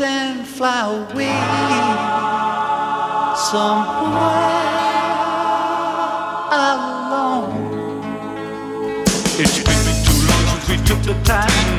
and fly away somewhere alone. It's been too long since we took the time.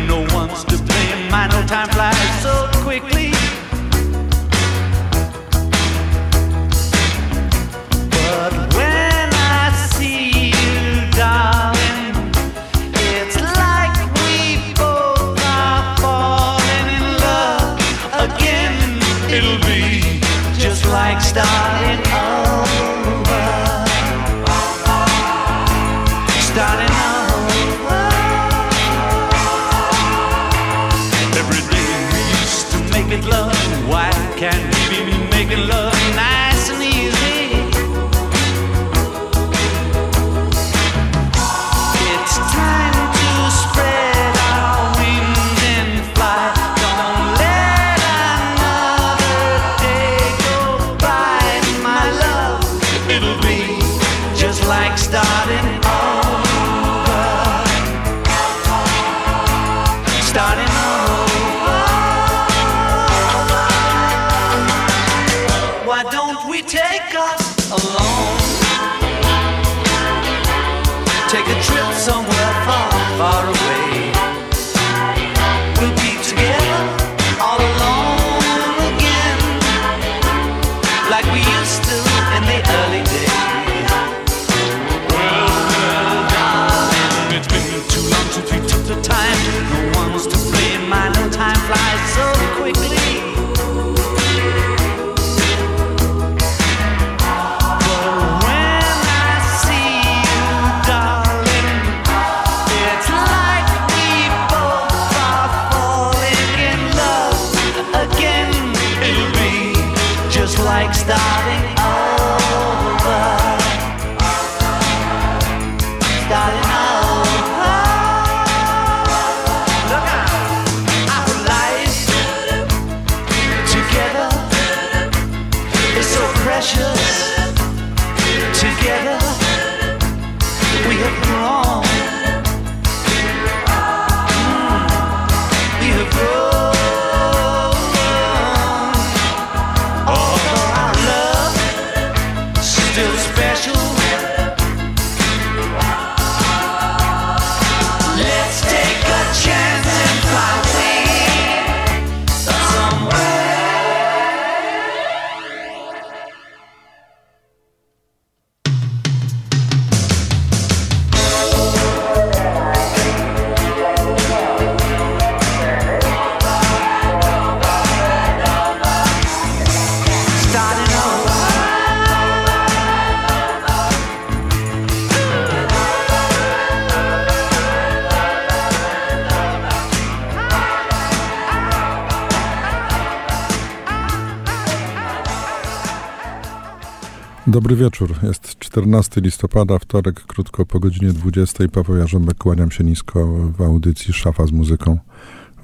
Dobry wieczór. Jest 14 listopada, wtorek, krótko po godzinie 20. Paweł Jarząbek, kłaniam się nisko w audycji Szafa z muzyką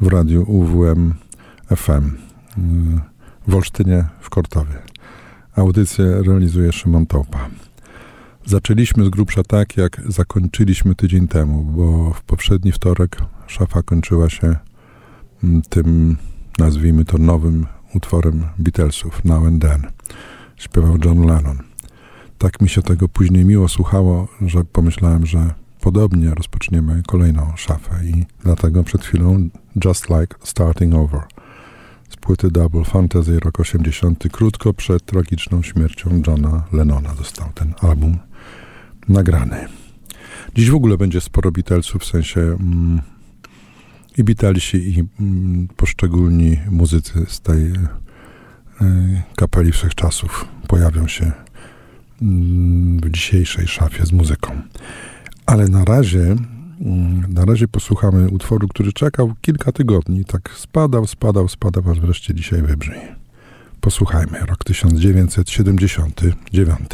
w radiu UWM FM w Olsztynie w Kortowie. Audycję realizuje Szymon Tołpa. Zaczęliśmy z grubsza tak, jak zakończyliśmy tydzień temu, bo w poprzedni wtorek szafa kończyła się mm, tym, nazwijmy to, nowym utworem Beatlesów, Now and Then. Śpiewał John Lennon. Tak mi się tego później miło słuchało, że pomyślałem, że podobnie rozpoczniemy kolejną szafę i dlatego przed chwilą Just Like Starting Over z płyty Double Fantasy rok 80. Krótko przed tragiczną śmiercią Johna Lennona został ten album nagrany. Dziś w ogóle będzie sporo Beatlesów, w sensie mm, i Beatlesi, i mm, poszczególni muzycy z tej y, kapeli wszechczasów pojawią się w dzisiejszej szafie z muzyką. Ale na razie, mm, na razie posłuchamy utworu, który czekał kilka tygodni. Tak spadał, spadał, spadał, aż wreszcie dzisiaj wybrzmi. Posłuchajmy. Rok 1979.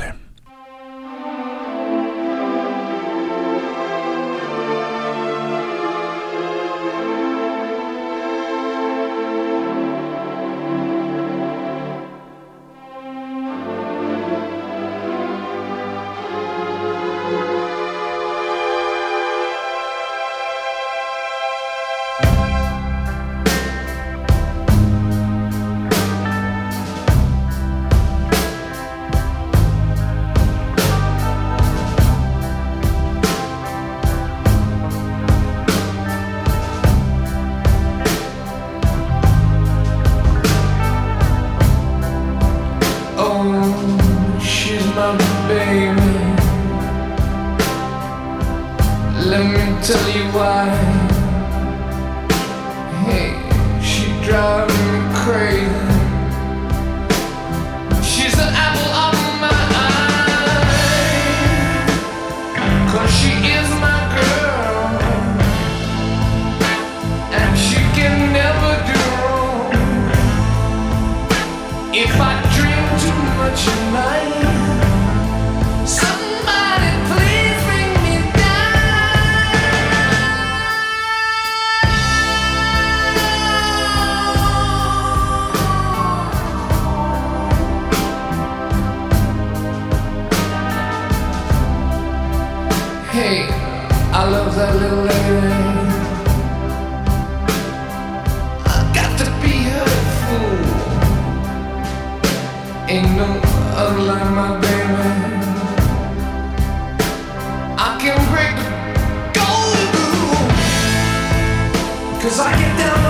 Cause I get down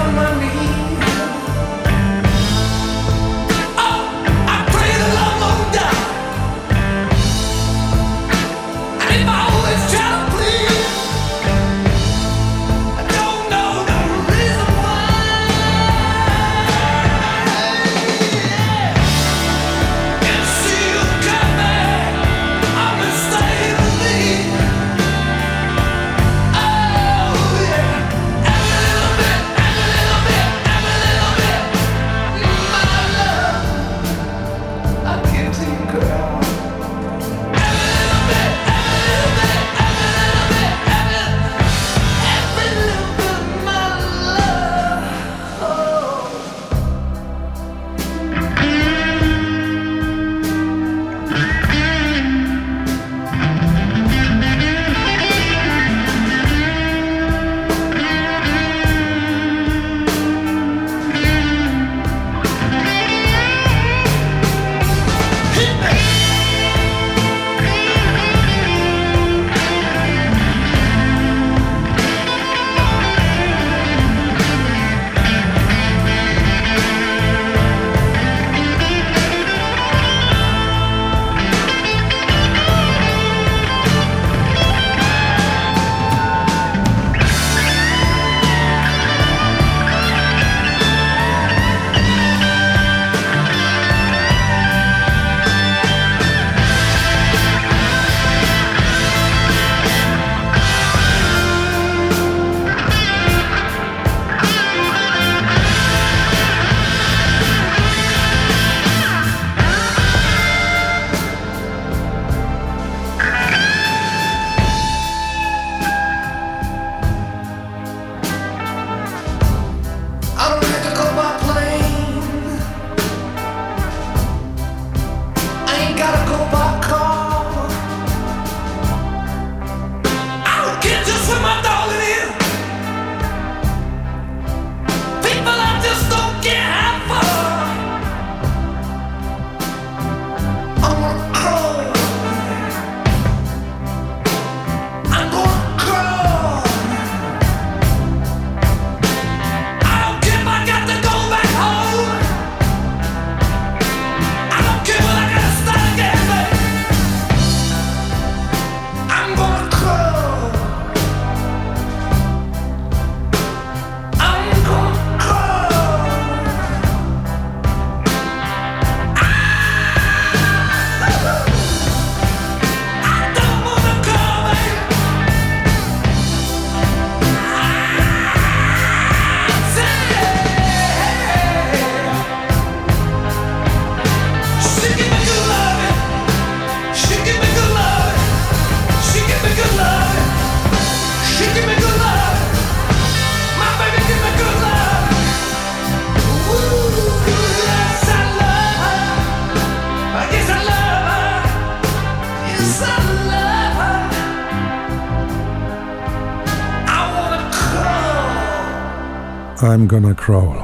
I'm Gonna Crawl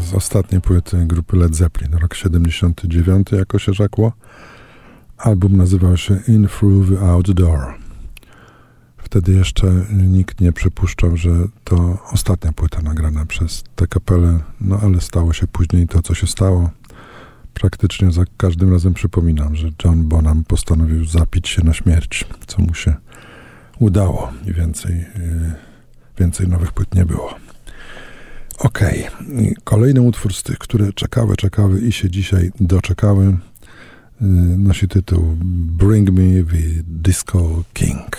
z ostatniej płyty grupy Led Zeppelin, rok 79, jako się rzekło. Album nazywał się In Through the Outdoor. Wtedy jeszcze nikt nie przypuszczał, że to ostatnia płyta nagrana przez tę kapelę, no ale stało się później to, co się stało. Praktycznie za każdym razem przypominam, że John Bonham postanowił zapić się na śmierć, co mu się udało i więcej, yy, więcej nowych płyt nie było. Okej, okay. kolejny utwór z tych, które czekały, czekały i się dzisiaj doczekały, yy, nosi tytuł Bring Me the Disco King.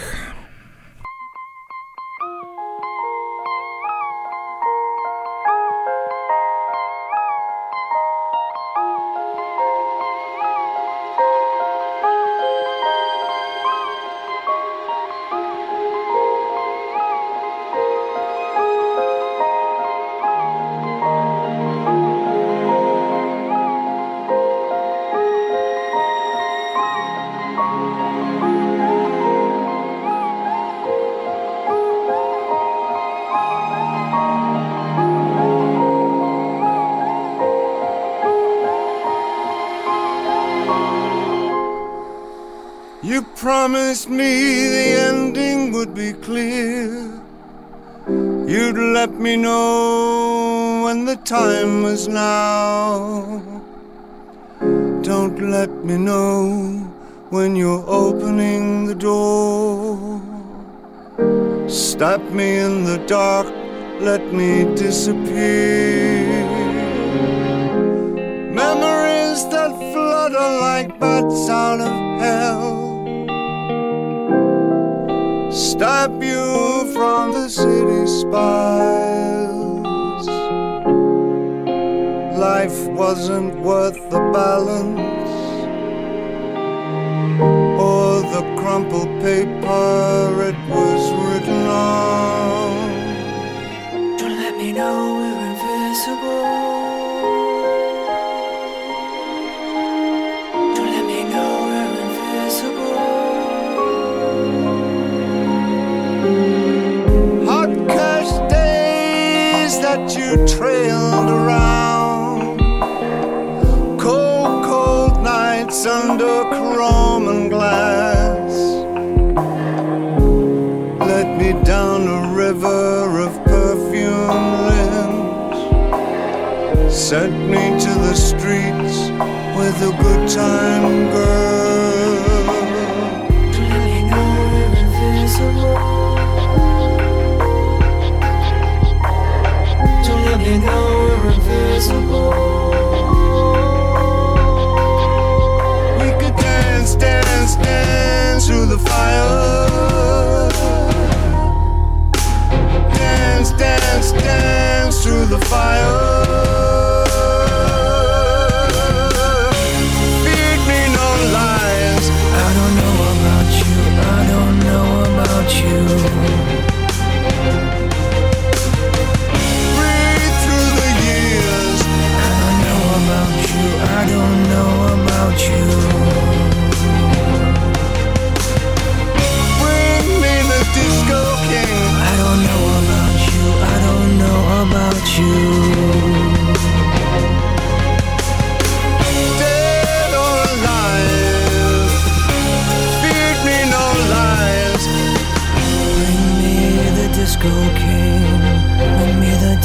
Me disappear.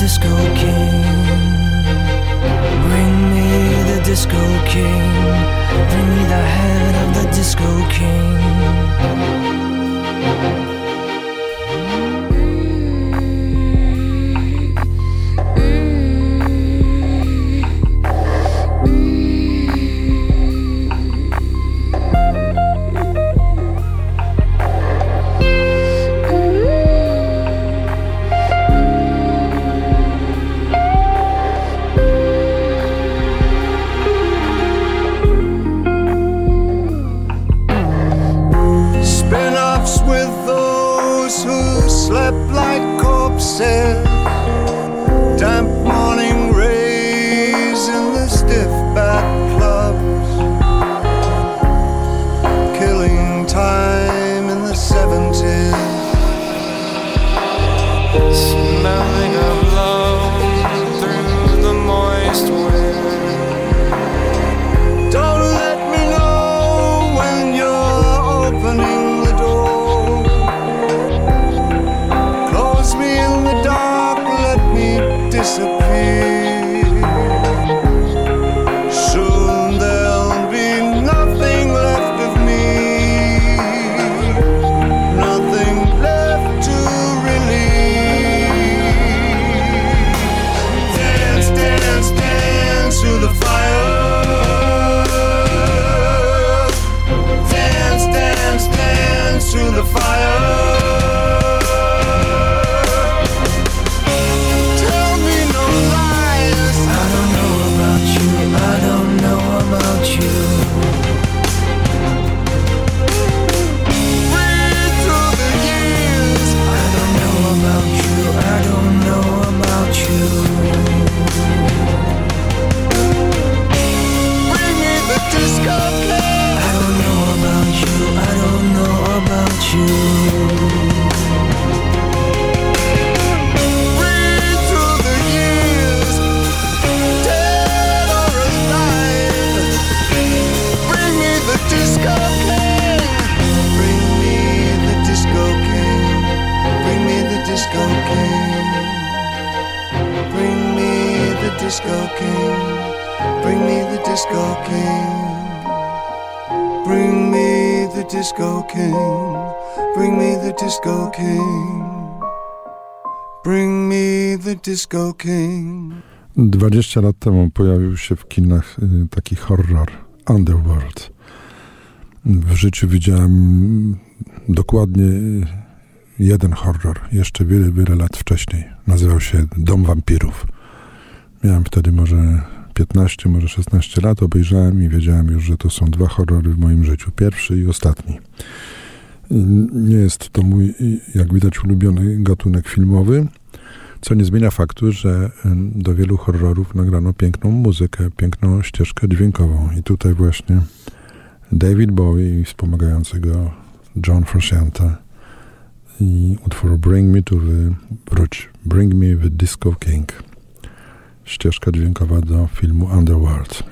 Disco king. Bring me the disco king. Bring me the head of the disco king. Pojawił się w kinach y, taki horror Underworld. W życiu widziałem dokładnie jeden horror, jeszcze wiele, wiele lat wcześniej. Nazywał się Dom Wampirów. Miałem wtedy może 15, może 16 lat, obejrzałem i wiedziałem już, że to są dwa horrory w moim życiu. Pierwszy i ostatni. Nie jest to mój, jak widać, ulubiony gatunek filmowy, co nie zmienia faktu, że do wielu horrorów nagrano piękną muzykę, piękną ścieżkę dźwiękową. I tutaj właśnie David Bowie i wspomagającego John Frusciante i utwór Bring Me to the wróć, Bring Me the Disco King. Ścieżka dźwiękowa do filmu Underworld.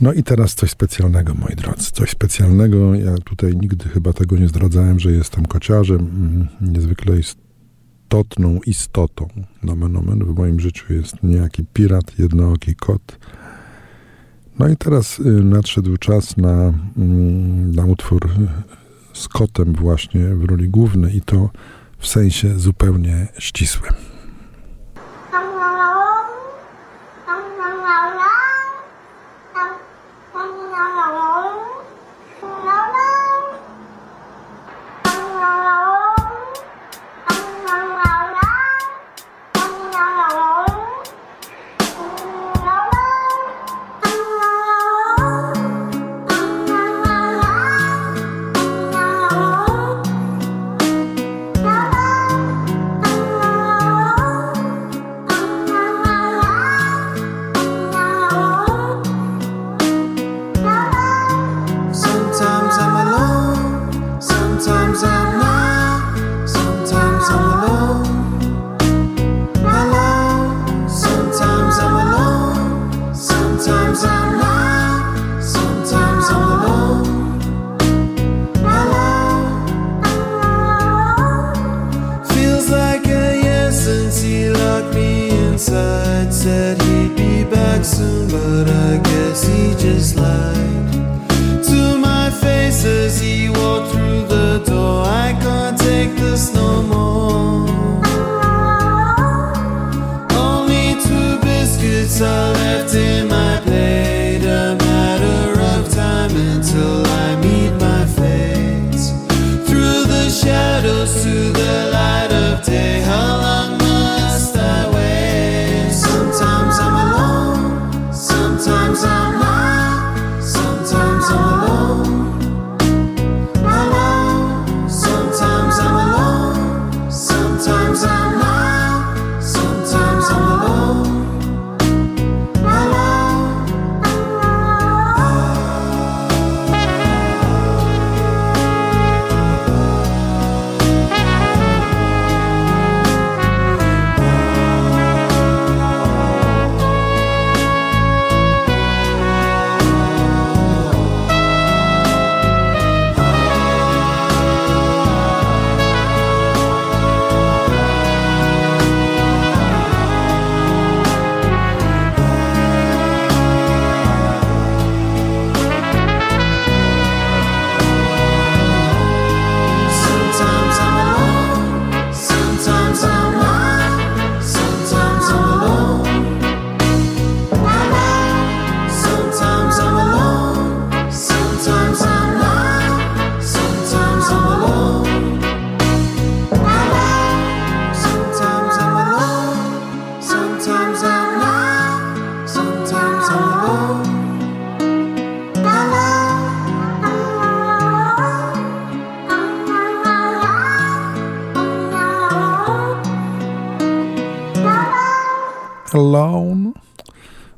No i teraz coś specjalnego, moi drodzy. Coś specjalnego. Ja tutaj nigdy chyba tego nie zdradzałem, że jestem kociarzem. Mm, niezwykle istotną istotą. Nomen omen w moim życiu jest niejaki pirat, jednooki kot. No i teraz y, nadszedł czas na, mm, na utwór z kotem właśnie w roli głównej i to w sensie zupełnie ścisłym.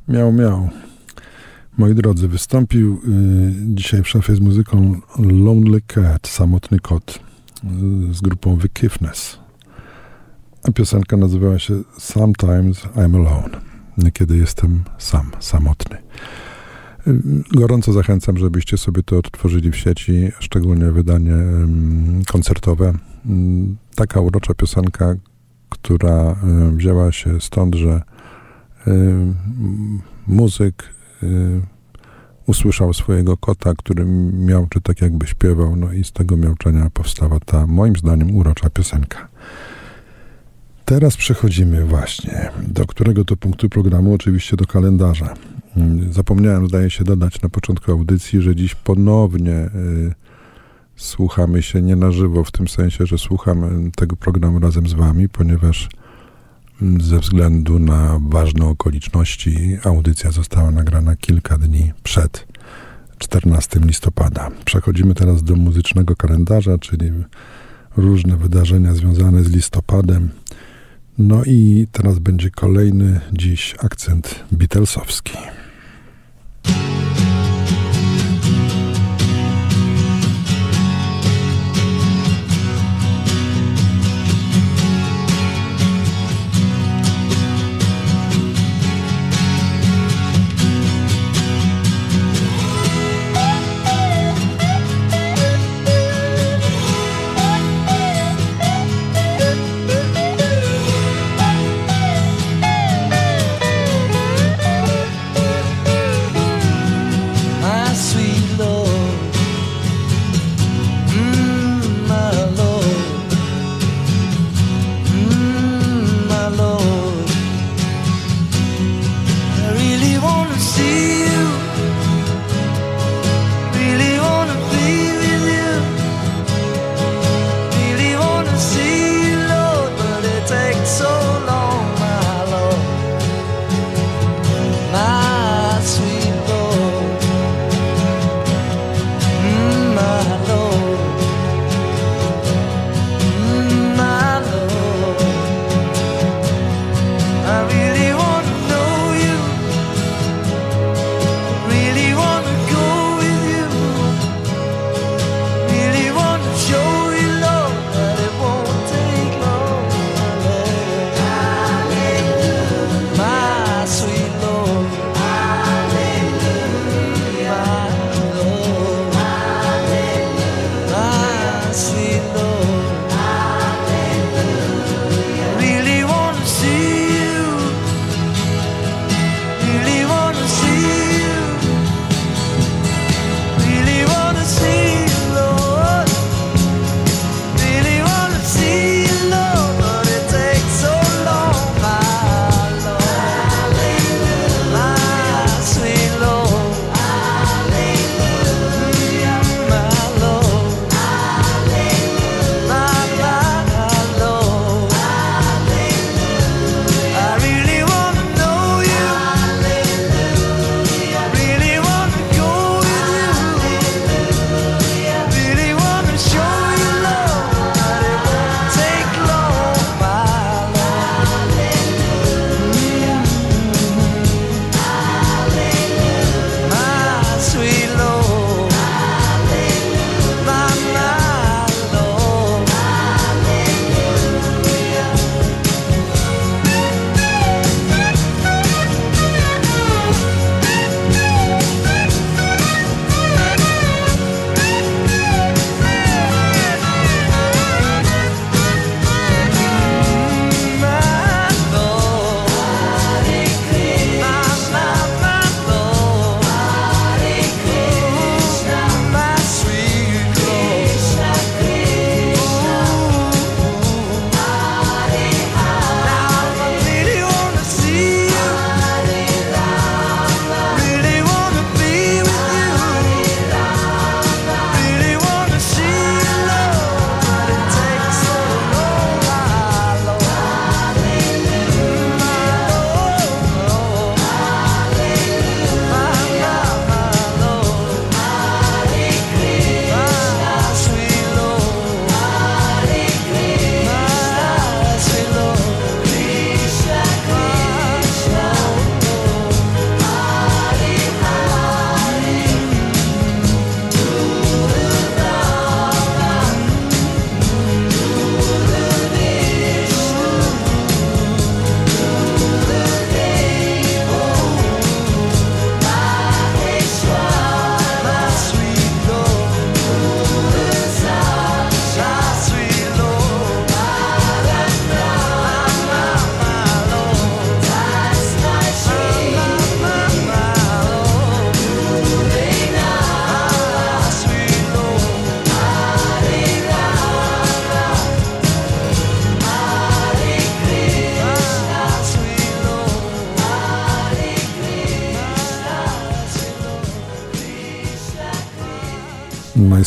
Miał, miał. Moi drodzy, wystąpił y, dzisiaj w szafie z muzyką Lonely Cat, samotny kot, y, z grupą Forgiveness. A piosenka nazywała się Sometimes I'm Alone, kiedy jestem sam, samotny. Y, gorąco zachęcam, żebyście sobie to odtworzyli w sieci, szczególnie wydanie koncertowe. Y, taka urocza piosenka, która y, wzięła się stąd, że muzyk usłyszał swojego kota, który miał, czy tak jakby śpiewał, no i z tego miałczenia powstała ta, moim zdaniem, urocza piosenka. Teraz przechodzimy właśnie do którego to punktu programu, oczywiście do kalendarza. Mm, zapomniałem, zdaje się, dodać na początku audycji, że dziś ponownie y, słuchamy się nie na żywo, w tym sensie, że słucham tego programu razem z Wami, ponieważ ze względu na ważne okoliczności audycja została nagrana kilka dni przed 14 listopada. Przechodzimy teraz do muzycznego kalendarza, czyli różne wydarzenia związane z listopadem. No i teraz będzie kolejny dziś akcent Beatlesowski.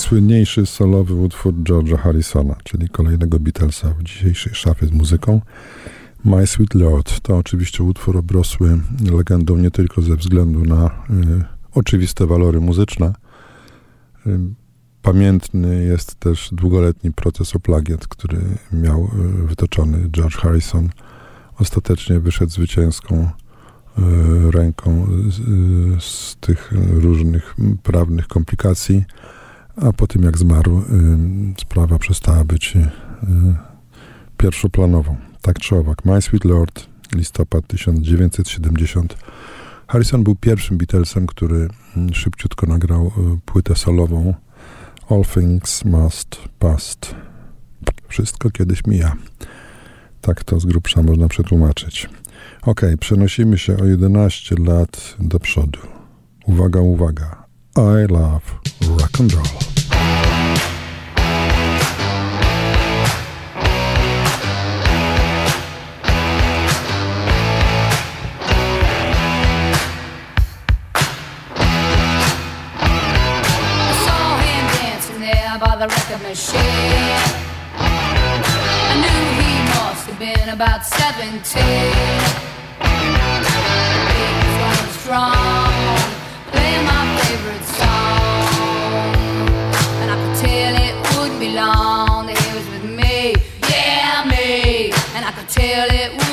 Najsłynniejszy solowy utwór George'a Harrisona, czyli kolejnego Beatlesa w dzisiejszej szafie z muzyką. My Sweet Lord to oczywiście utwór obrosły legendą nie tylko ze względu na y, oczywiste walory muzyczne. Y, pamiętny jest też długoletni proces o plagiat, który miał y, wytoczony George Harrison. Ostatecznie wyszedł zwycięską y, ręką z, y, z tych różnych prawnych komplikacji a po tym jak zmarł, sprawa przestała być y, pierwszoplanową. Tak czy owak, My Sweet Lord, listopad 1970. Harrison był pierwszym Beatlesem, który szybciutko nagrał y, płytę solową All Things Must Past. Wszystko kiedyś mija. Tak to z grubsza można przetłumaczyć. Ok, przenosimy się o 11 lat do przodu. Uwaga, uwaga. I love rock and roll. I saw him dancing there by the record machine. I knew he must have been about 17. And I could tell it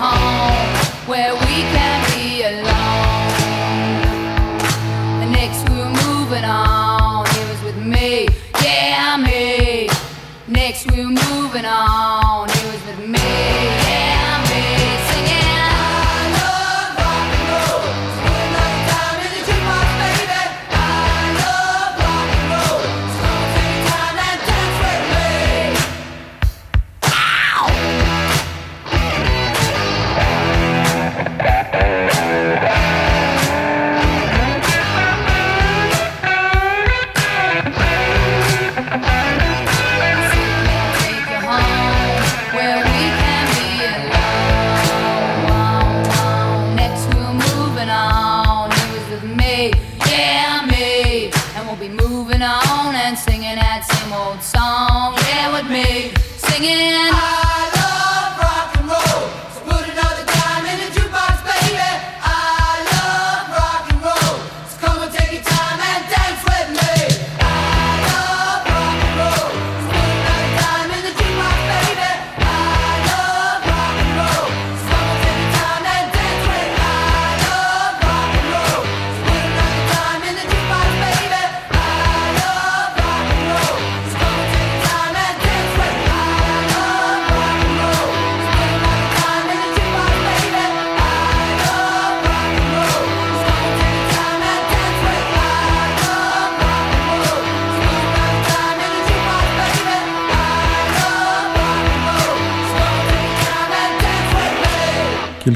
home where we can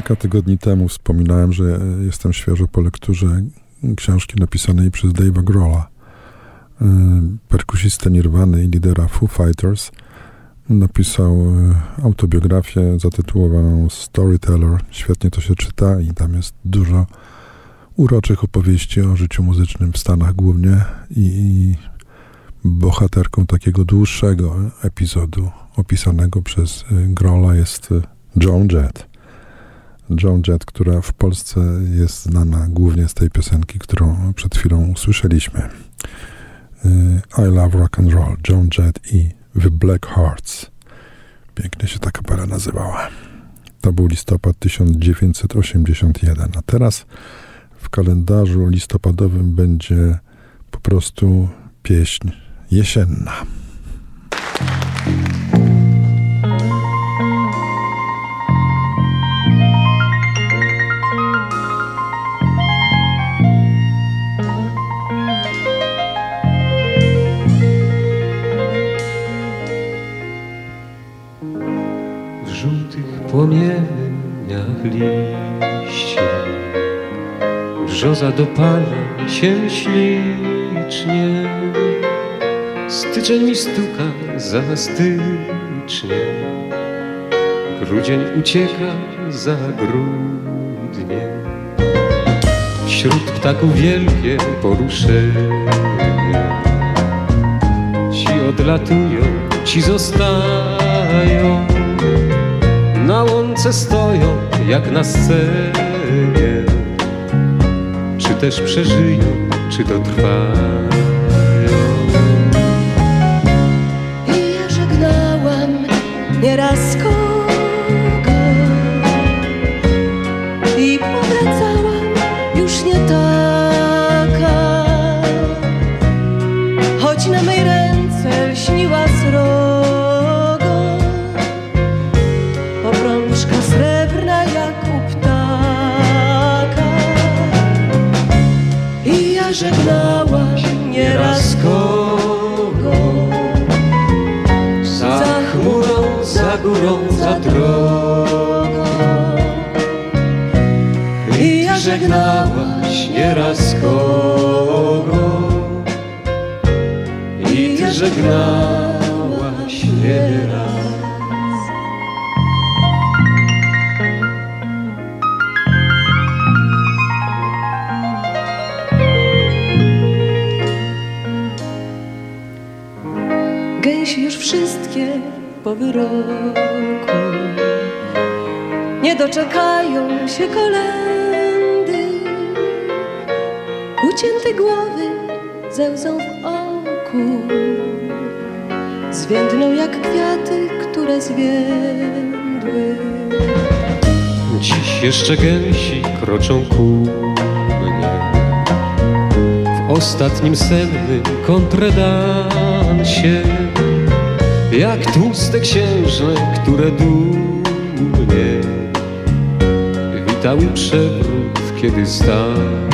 Kilka tygodni temu wspominałem, że jestem świeżo po lekturze książki napisanej przez Dave'a Grohla, e, perkusistę Nirwany i lidera Foo Fighters. Napisał e, autobiografię zatytułowaną Storyteller. Świetnie to się czyta i tam jest dużo uroczych opowieści o życiu muzycznym w Stanach głównie i, i bohaterką takiego dłuższego epizodu opisanego przez e, Grohla jest Joan Jett. Joan Jett, która w Polsce jest znana głównie z tej piosenki, którą przed chwilą usłyszeliśmy. Y, I Love Rock and Roll, Joan Jett i The Black Hearts. Pięknie się ta kapela nazywała. To był listopad 1981, a teraz w kalendarzu listopadowym będzie po prostu pieśń jesienna. płomieniach liści. Brzoza dopala się ślicznie, styczeń mi stuka za stycznie, grudzień ucieka za grudnie. Wśród ptaków wielkie poruszenie, ci odlatują, ci zostają na łące stoją jak na scenie. Czy też przeżyją, czy dotrwają. I ja żegnałam nieraz kogo nieraz kogo I ty żegnałaś nieraz Gęsi już wszystkie po wyroku. Nie doczekają się kolendy Ucięte głowy ze łzą w oku Zwiędną jak kwiaty, które zwiędły. Dziś jeszcze gęsi kroczą ku mnie. W ostatnim sennym kontredansie Jak tłuste księżne, które dumnie Witały przewrót, kiedy stał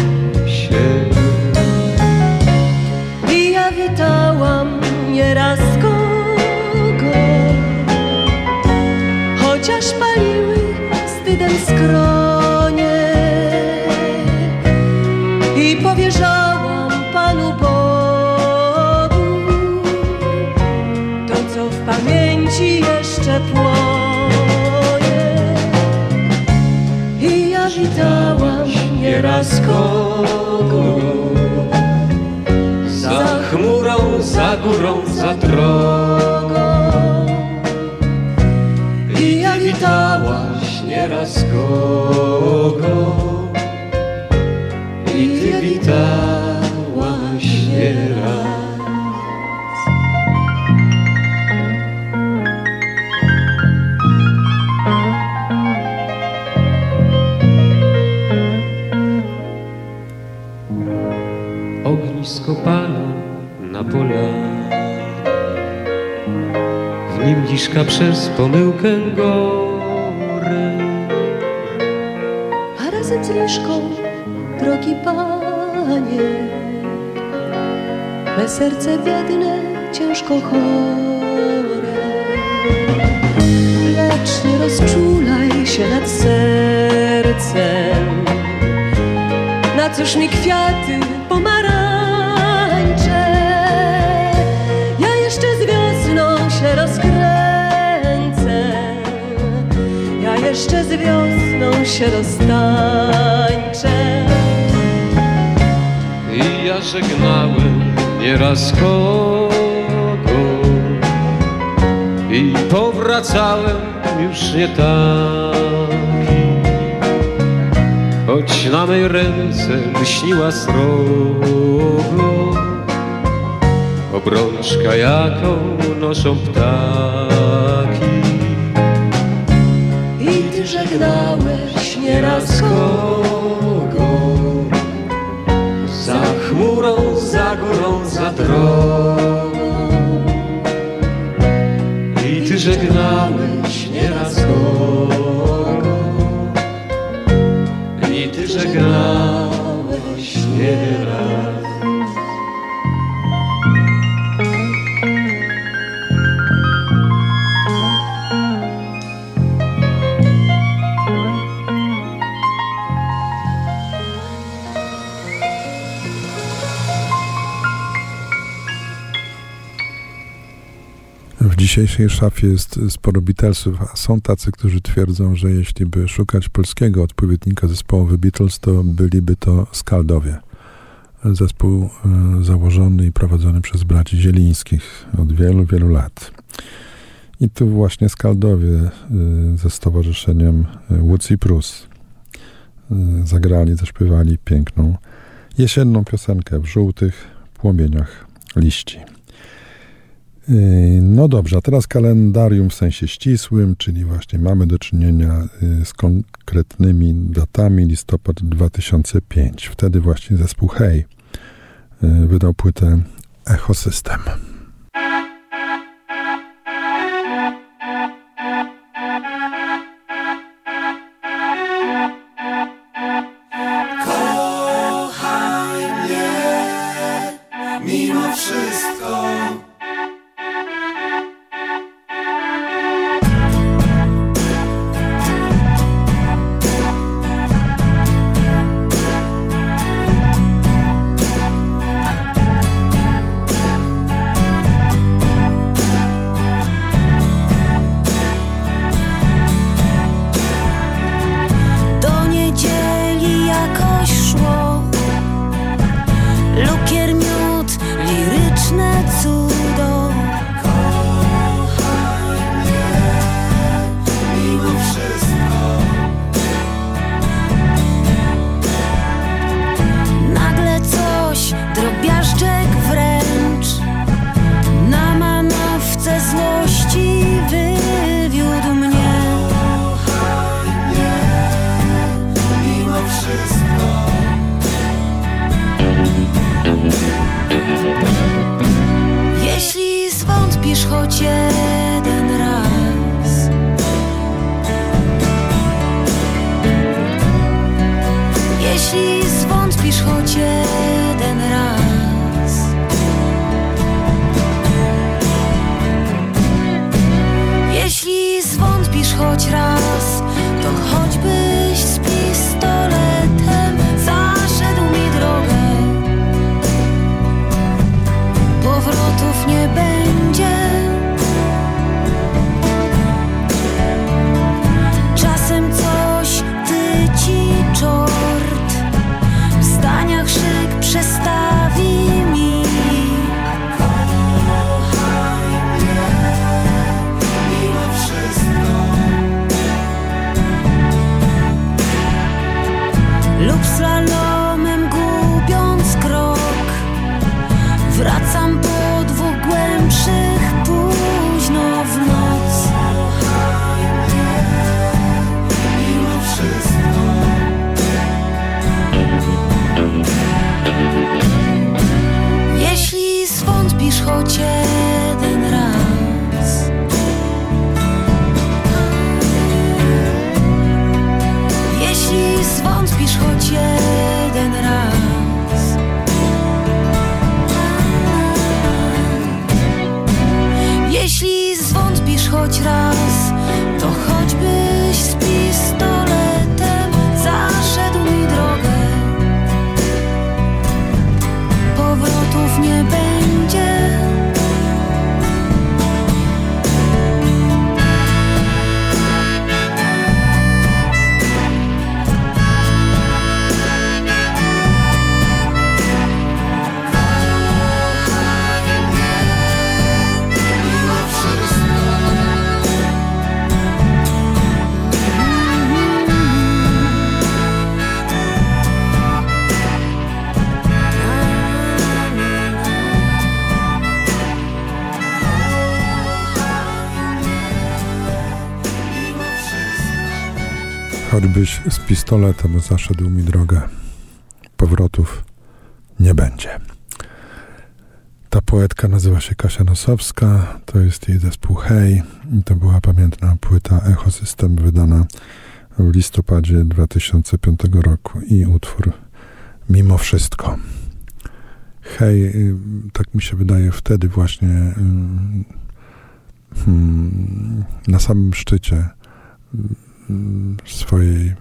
Za chmurą, za górą, za drogą I ja witałaś nieraz kogo przez pomyłkę gorę. a razem z liszką, drogi panie, me serce biedne, ciężko chore. Lecz nie rozczulaj się nad sercem, na cóż mi kwiaty jeszcze z wiosną się roztańczę. I ja żegnałem nieraz kogo i powracałem już nie taki. Choć na mej ręce lśniła srogo Obrączka jaką noszą ptaki dzisiejszej szafie jest sporo Beatlesów, a są tacy, którzy twierdzą, że jeśli by szukać polskiego odpowiednika zespołu Beatles, to byliby to Skaldowie. Zespół e, założony i prowadzony przez braci Zielińskich od wielu, wielu lat. I tu właśnie Skaldowie e, ze stowarzyszeniem Woods i Prus zagrali, zaśpiewali piękną jesienną piosenkę w żółtych płomieniach liści. Yy, no dobrze, a teraz kalendarium w sensie ścisłym, czyli właśnie mamy do czynienia yy, z konkretnymi datami listopad 2005. Wtedy właśnie zespół Hej yy, wydał płytę Echosystem. Z pistoletem zaszedł mi drogę. Powrotów nie będzie. Ta poetka nazywa się Kasia Nosowska, to jest jej zespół Hej i to była pamiętna płyta Echosystem wydana w listopadzie 2005 roku i utwór Mimo Wszystko. Hej, y, tak mi się wydaje, wtedy właśnie y, hmm, na samym szczycie swojej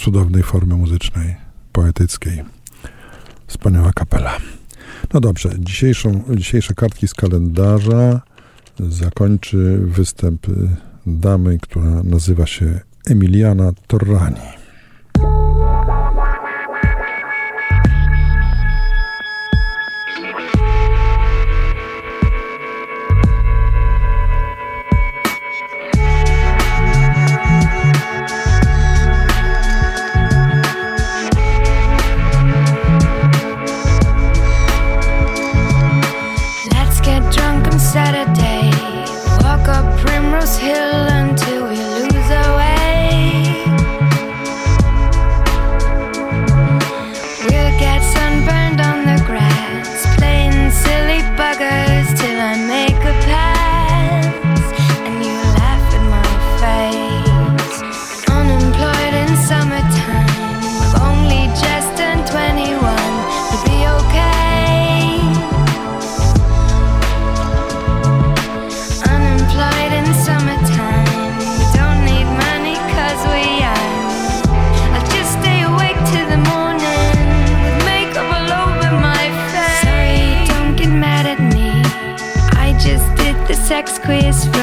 cudownej formy muzycznej, poetyckiej. Wspaniała kapela. No dobrze, dzisiejszą, dzisiejsze kartki z kalendarza zakończy występ damy, która nazywa się Emiliana Torrani. Tytuł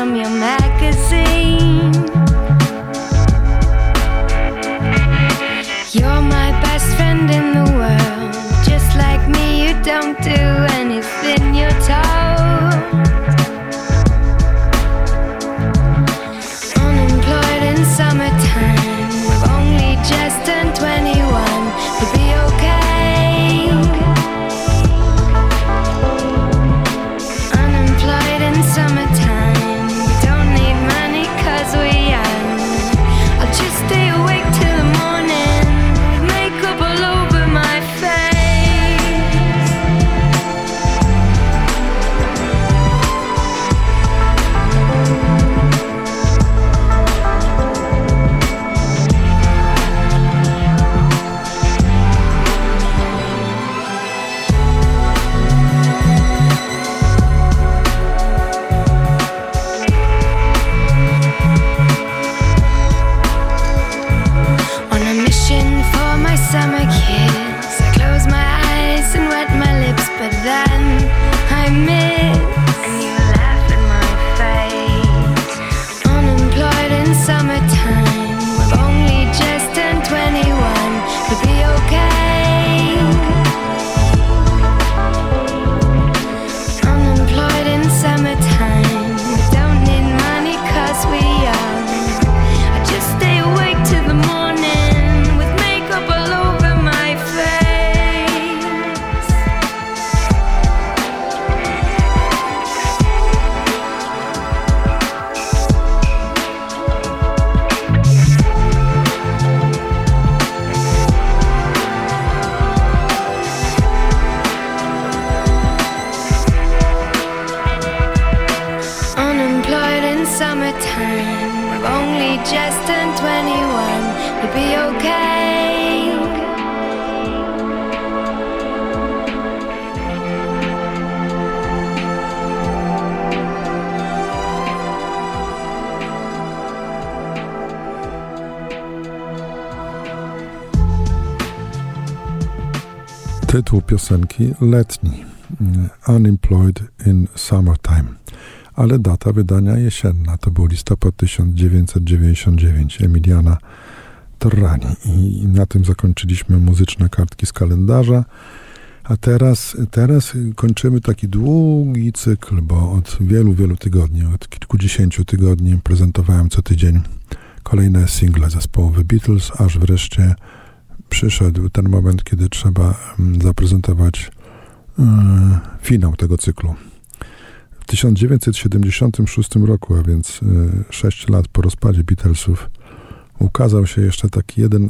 piosenki letni Unemployed in Summertime, ale data wydania jesienna to był listopad 1999 Emiliana Torrani i na tym zakończyliśmy muzyczne kartki z kalendarza. A teraz, teraz kończymy taki długi cykl, bo od wielu, wielu tygodni, od kilkudziesięciu tygodni prezentowałem co tydzień kolejne single zespołowe Beatles, aż wreszcie przyszedł ten moment, kiedy trzeba mm, zaprezentować e, finał tego cyklu. W 1976 roku, a więc 6 e, lat po rozpadzie Beatlesów, ukazał się jeszcze taki jeden e,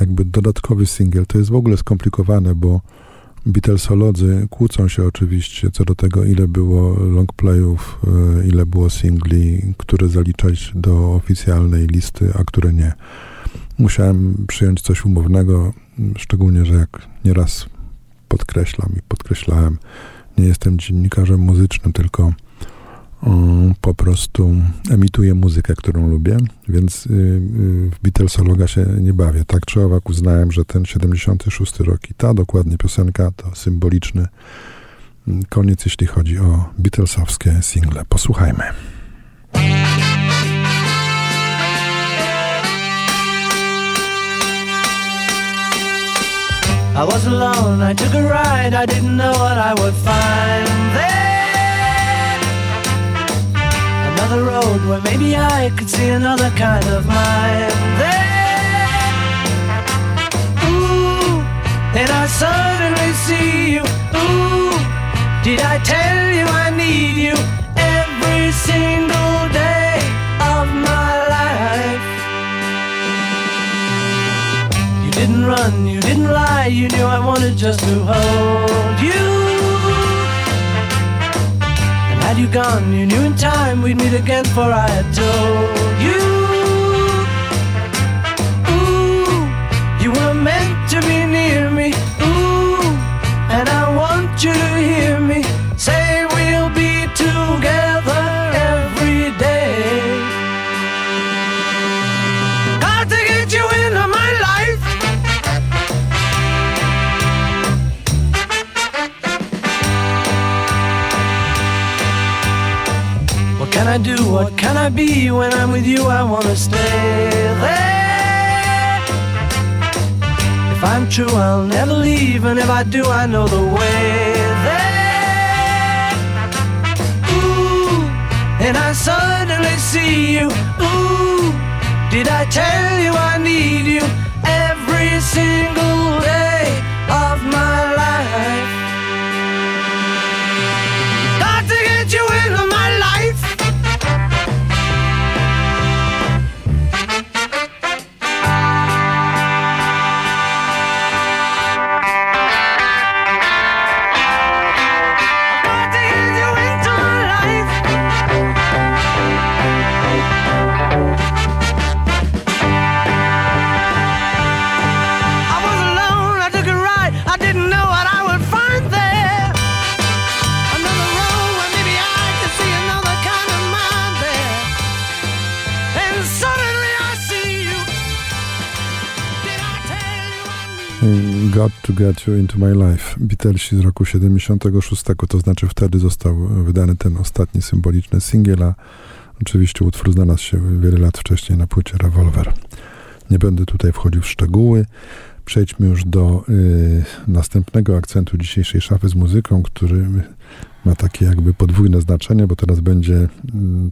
jakby dodatkowy singiel. To jest w ogóle skomplikowane, bo Beatlesolodzy kłócą się oczywiście co do tego, ile było longplayów, ile było singli, które zaliczać do oficjalnej listy, a które nie musiałem przyjąć coś umownego, szczególnie, że jak nieraz podkreślam i podkreślałem, nie jestem dziennikarzem muzycznym, tylko po prostu emituję muzykę, którą lubię, więc y, y, w Beatlesologa się nie bawię. Tak czy owak uznałem, że ten 76 rok i ta dokładnie piosenka to symboliczny Koniec, jeśli chodzi o Beatlesowskie single. Posłuchajmy. I was alone, I took a ride, I didn't know what I would find there. Another road where maybe I could see another kind of mind there. Ooh, and I suddenly see you. Ooh, did I tell you I need you every single run, you didn't lie, you knew I wanted just to hold you. And had you gone, you knew in time we'd meet again, for I had told you. I do? What can I be? When I'm with you, I wanna stay there. If I'm true, I'll never leave, and if I do, I know the way there. Ooh, and I suddenly see you. Ooh, did I tell you I need you every single day of my life? To Get You Into My Life. Beatlesi z roku 76, to znaczy wtedy został wydany ten ostatni symboliczny singiel, a oczywiście utwór znalazł się wiele lat wcześniej na płycie Revolver. Nie będę tutaj wchodził w szczegóły. Przejdźmy już do y, następnego akcentu dzisiejszej szafy z muzyką, który ma takie jakby podwójne znaczenie, bo teraz będzie, y,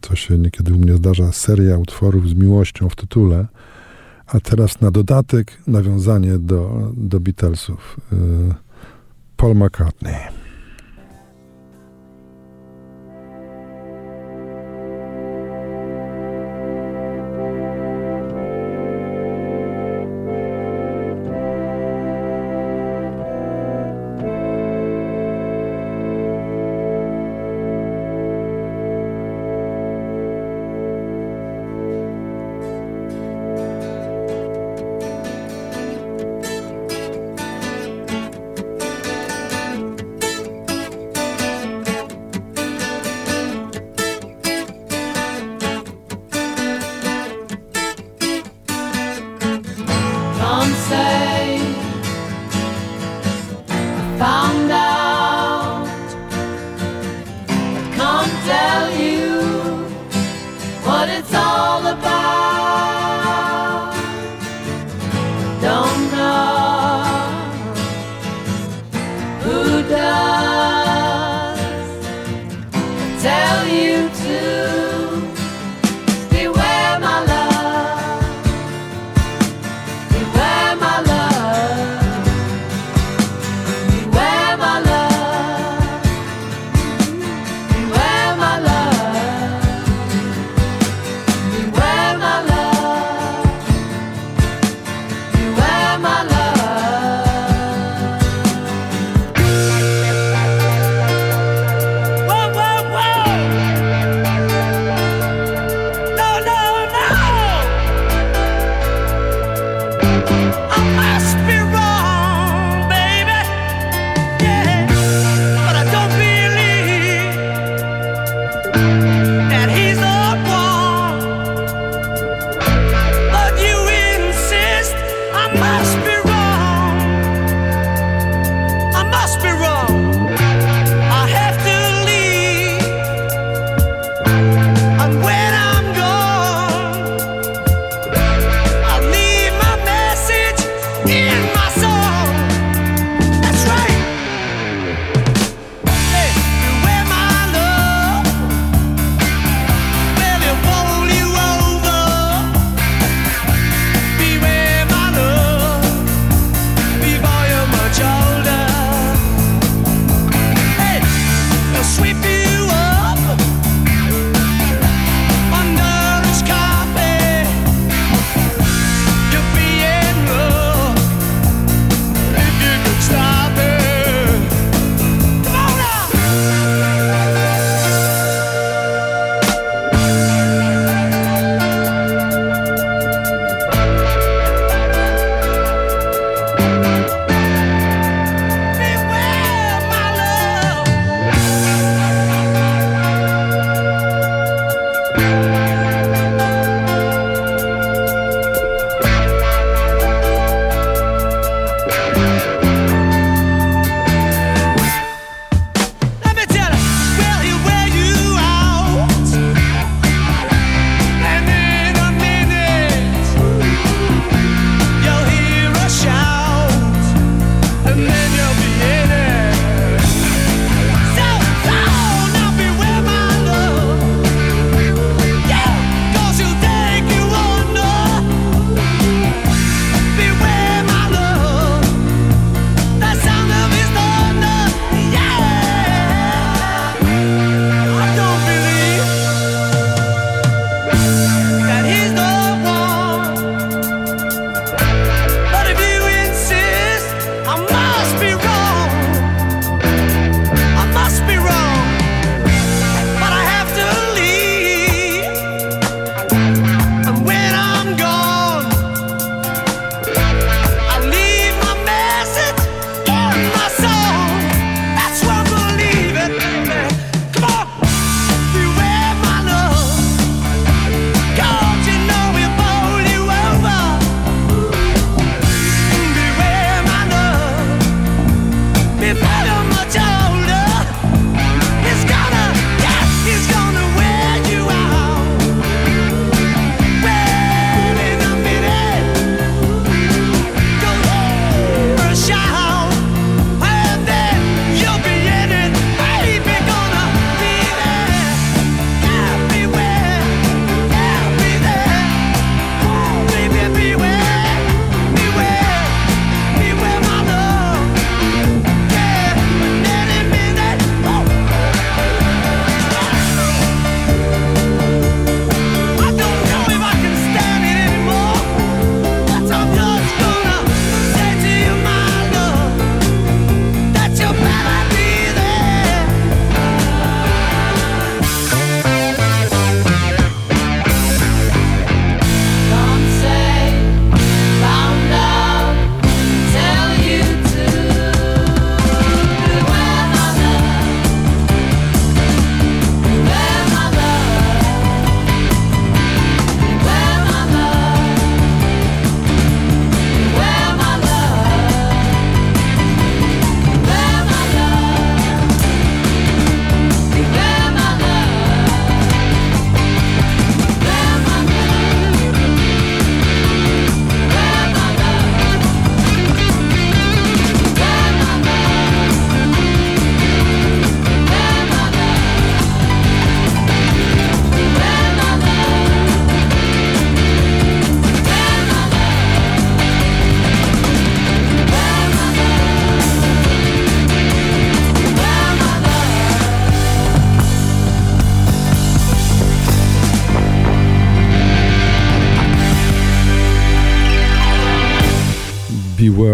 co się niekiedy u mnie zdarza, seria utworów z miłością w tytule. A teraz na dodatek nawiązanie do, do Beatlesów. Y, Paul McCartney.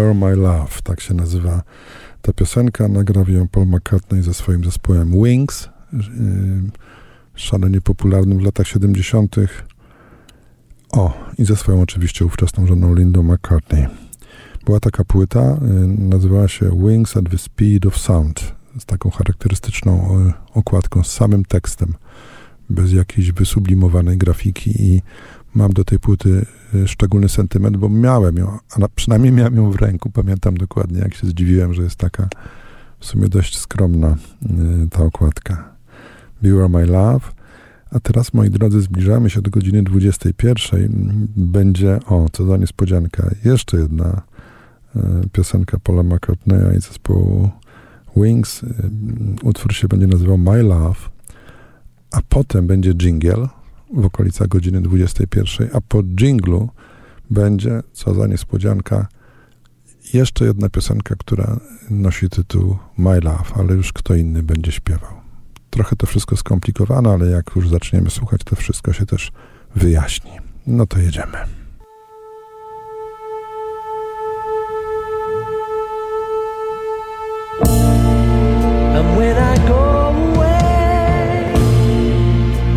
Beware My Love, tak się nazywa ta piosenka. Nagrał ją Paul McCartney ze swoim zespołem Wings, yy, szalenie popularnym w latach 70. O, i ze swoją oczywiście ówczesną żoną Lindą McCartney. Była taka płyta, yy, nazywała się Wings at the Speed of Sound, z taką charakterystyczną yy, okładką, z samym tekstem, bez jakiejś wysublimowanej grafiki i mam do tej płyty y, szczególny sentyment, bo miałem ją, a na, przynajmniej miałem ją w ręku. Pamiętam dokładnie, jak się zdziwiłem, że jest taka w sumie dość skromna y, ta okładka. You are my love. A teraz, moi drodzy, zbliżamy się do godziny 21. Będzie, o, co za niespodzianka, jeszcze jedna y, piosenka Paula McCartneya i zespołu Wings. Utwór się będzie nazywał My Love, a potem będzie jingle, w okolicach godziny 21, a po dżinglu będzie, co za niespodzianka, jeszcze jedna piosenka, która nosi tytuł My Love, ale już kto inny będzie śpiewał. Trochę to wszystko skomplikowane, ale jak już zaczniemy słuchać, to wszystko się też wyjaśni. No to jedziemy. And when I go away,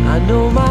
I know my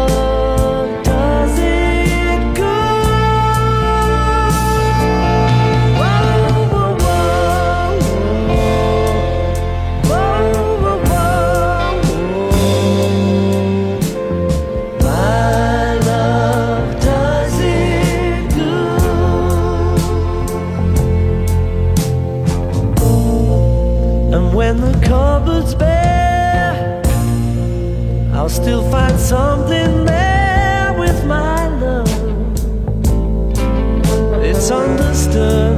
I'll still find something there with my love. It's understood.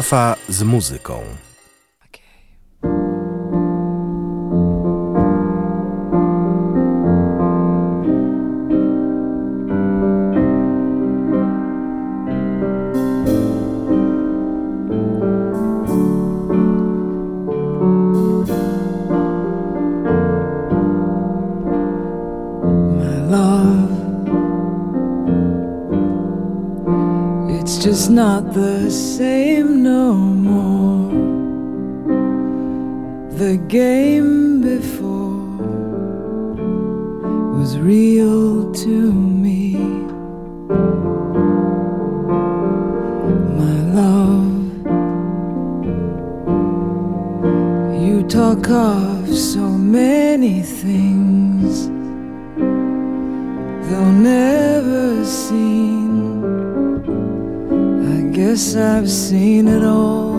Szafa z muzyką. Not the same no more. The game before was real to me. My love, you talk of so many things, they'll never seen I've seen it all.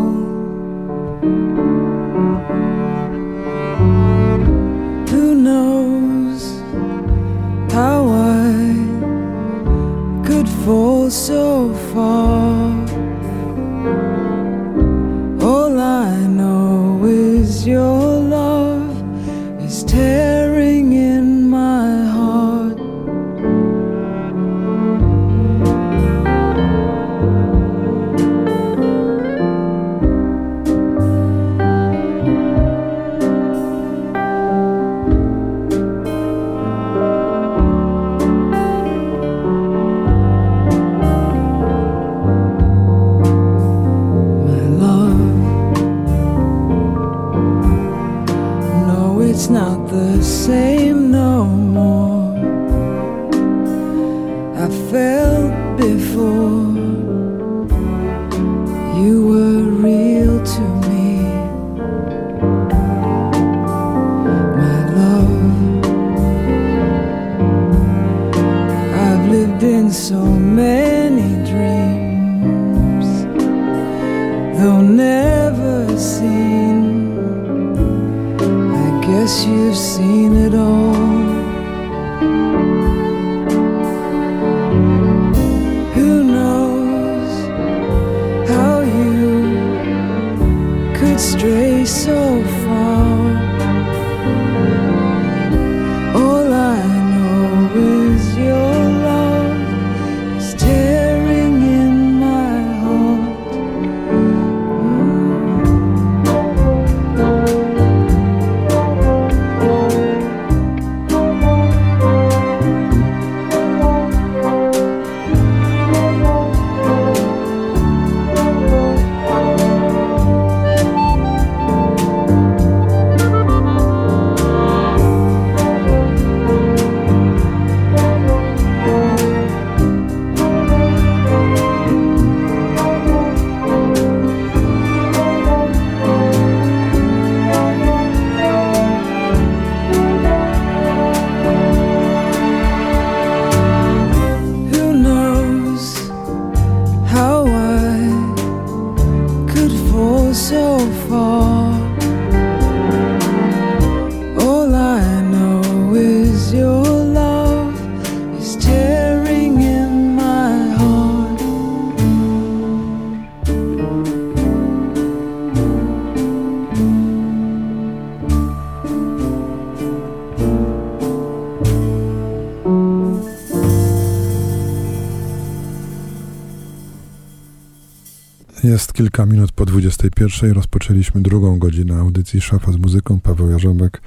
Kilka minut po 21. Rozpoczęliśmy drugą godzinę audycji Szafa z muzyką. Paweł Jarząbek.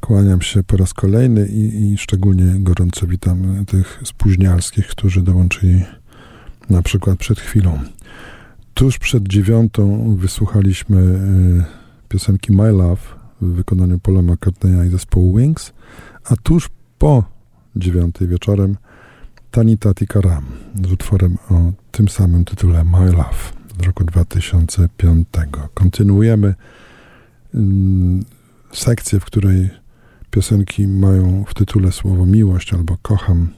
Kłaniam się po raz kolejny i, i szczególnie gorąco witam tych spóźnialskich, którzy dołączyli na przykład przed chwilą. Tuż przed dziewiątą wysłuchaliśmy y, piosenki My Love w wykonaniu Paula McCartneya i zespołu Wings, a tuż po dziewiątej wieczorem Tanita Tikaram z utworem o tym samym tytule My Love roku 2005. Kontynuujemy mm, sekcję, w której piosenki mają w tytule słowo miłość albo kocham.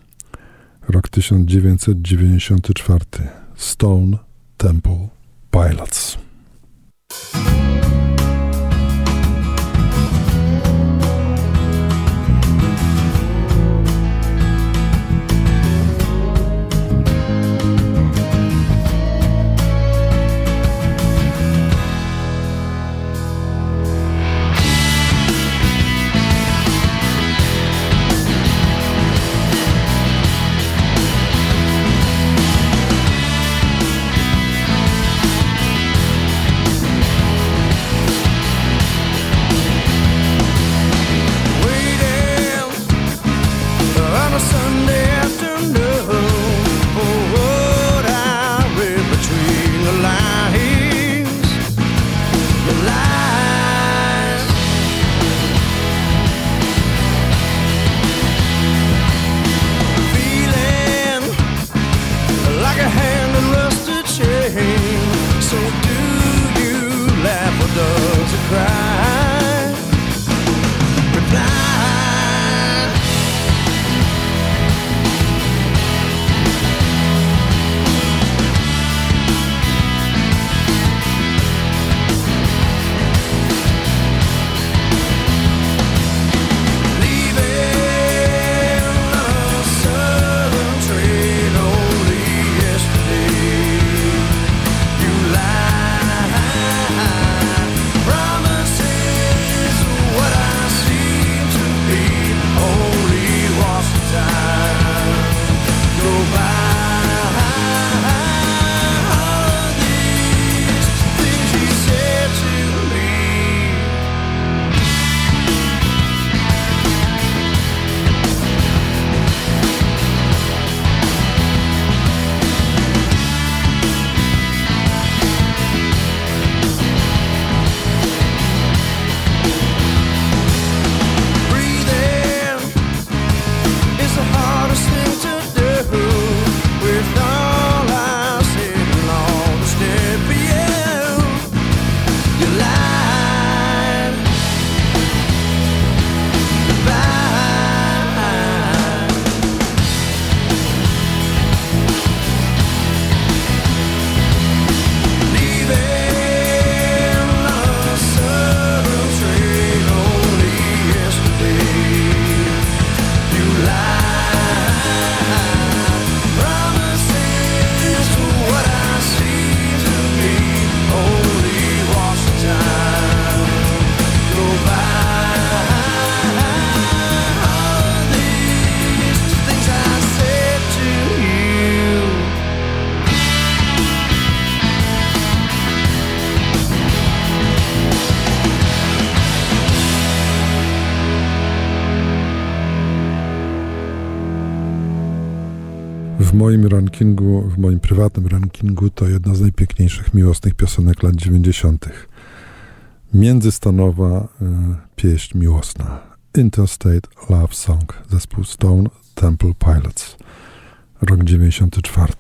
Rok 1994. Stone Temple Pilots. Moim rankingu, w moim prywatnym rankingu to jedna z najpiękniejszych miłosnych piosenek lat 90. Międzystanowa y, pieśń miłosna. Interstate Love Song, zespół Stone Temple Pilots, rok 94.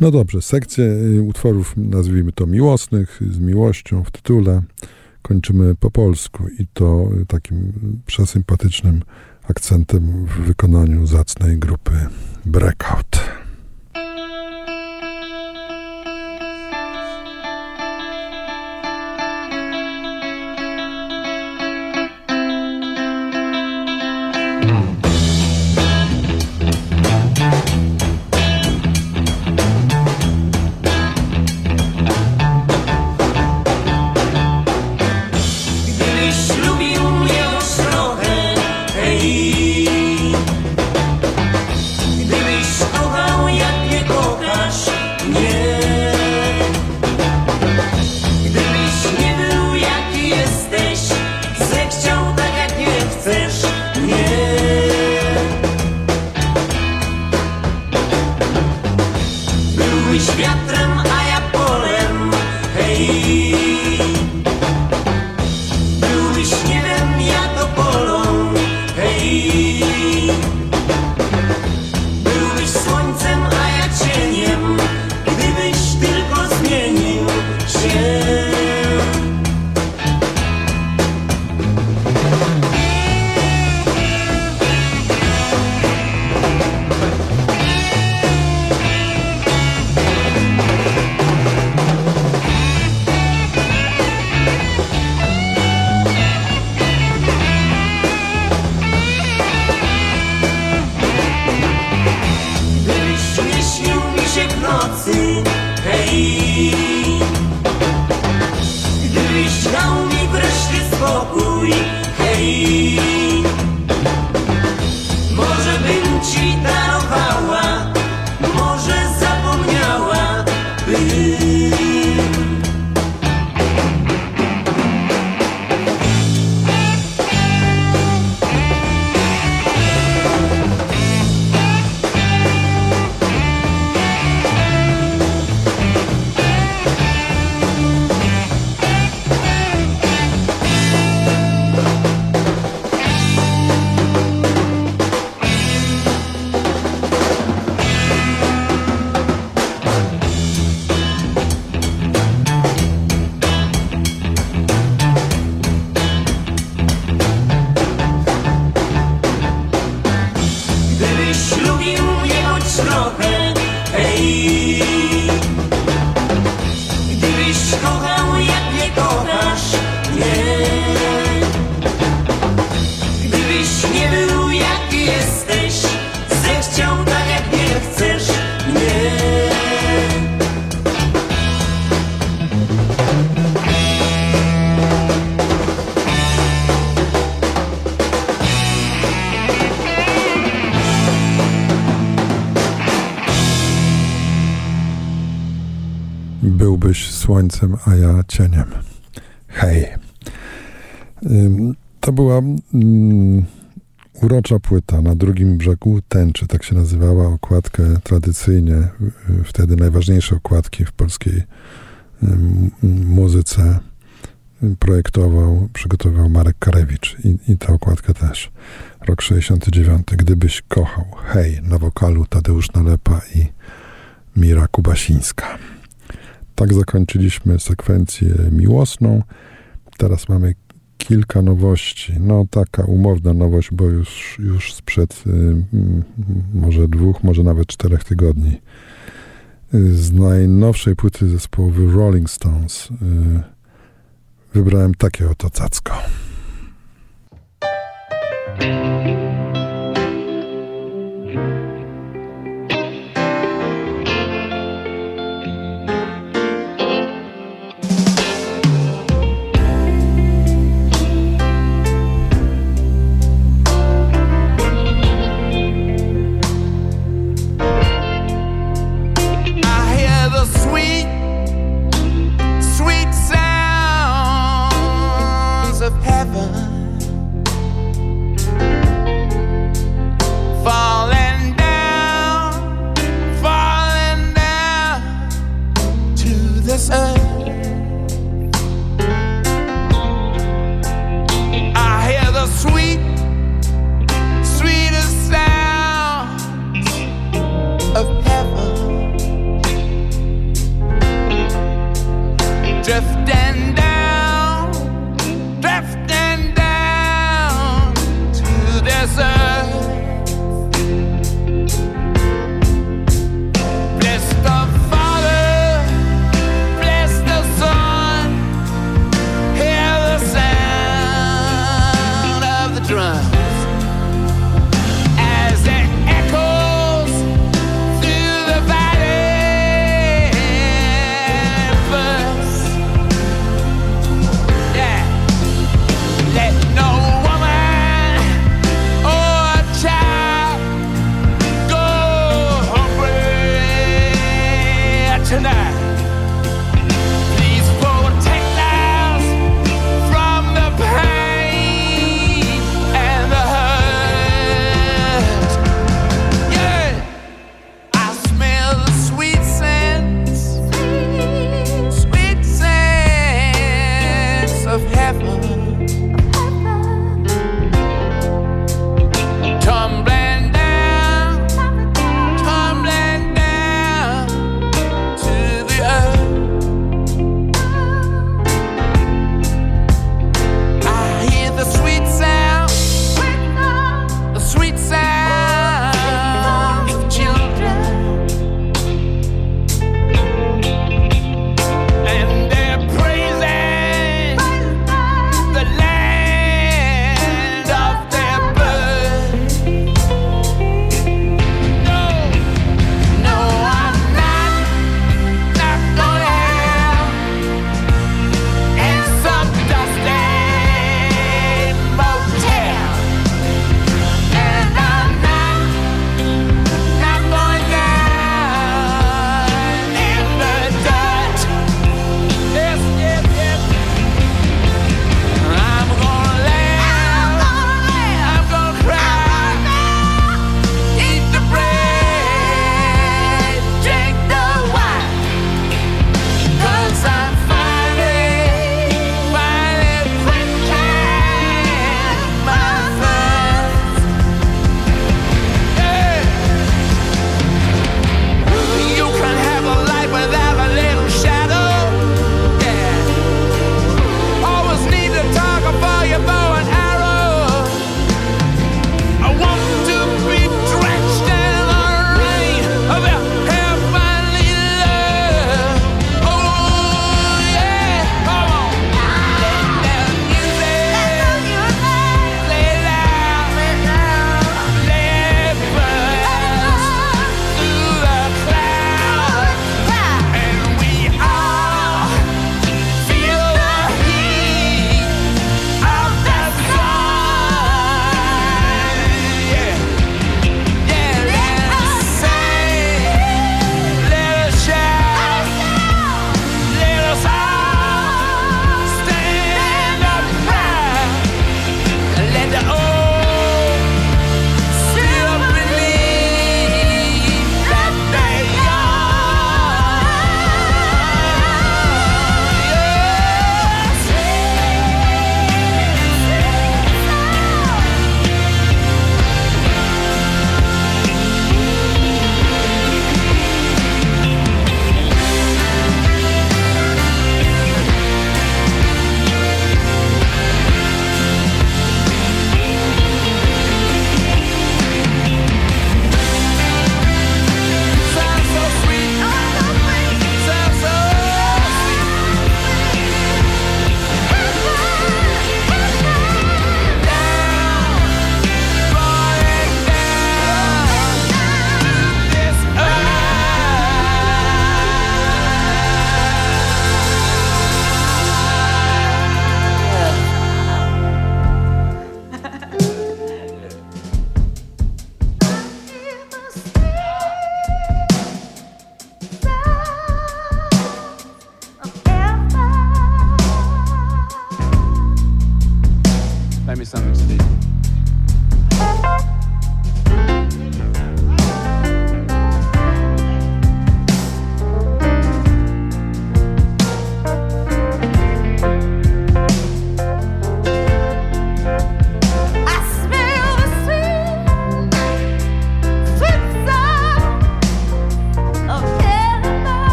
No dobrze, sekcję y, utworów nazwijmy to miłosnych, z miłością w tytule, kończymy po polsku i to takim przesympatycznym akcentem w wykonaniu zacnej grupy Breakout. Słońcem, a ja cieniem. Hej. To była um, urocza płyta na drugim brzegu tęczy, tak się nazywała okładkę tradycyjnie, wtedy najważniejsze okładki w polskiej muzyce projektował, przygotowywał Marek Karewicz i, i tę okładkę też. Rok 69. Gdybyś kochał. Hej, na wokalu Tadeusz Nalepa i Mira Kubasińska. Tak zakończyliśmy sekwencję miłosną. Teraz mamy kilka nowości. No taka umowna nowość, bo już, już sprzed y, może dwóch, może nawet czterech tygodni. Z najnowszej płyty zespołu Rolling Stones y, wybrałem takie oto cacko.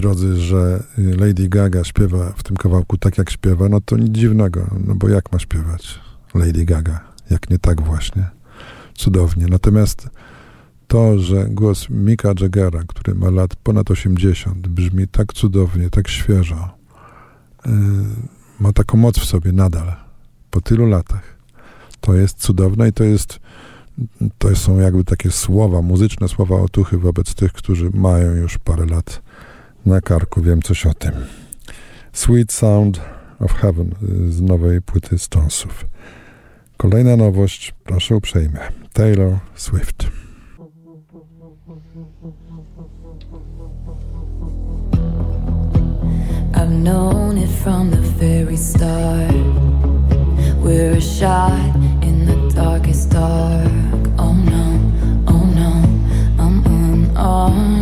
drodzy, że y, Lady Gaga śpiewa w tym kawałku tak, jak śpiewa, no to nic dziwnego, no bo jak ma śpiewać Lady Gaga, jak nie tak właśnie. Cudownie. Natomiast to, że głos Mika Jaggera, który ma lat ponad 80, brzmi tak cudownie, tak świeżo, y, ma taką moc w sobie nadal, po tylu latach. To jest cudowne i to jest to są jakby takie słowa, muzyczne słowa otuchy wobec tych, którzy mają już parę lat na karku, wiem coś o tym. Sweet Sound of Heaven y, z nowej płyty Stonesów. Kolejna nowość, proszę uprzejmie, Taylor Swift. I've known it from the very start. We're a shot in the darkest dark. Oh no, oh no, I'm unarmed.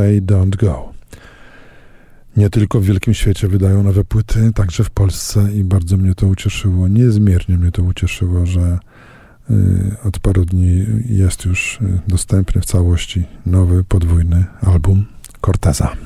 Say Don't Go. Nie tylko w wielkim świecie wydają nowe płyty, także w Polsce i bardzo mnie to ucieszyło, niezmiernie mnie to ucieszyło, że y, od paru dni jest już y, dostępny w całości nowy, podwójny album Corteza.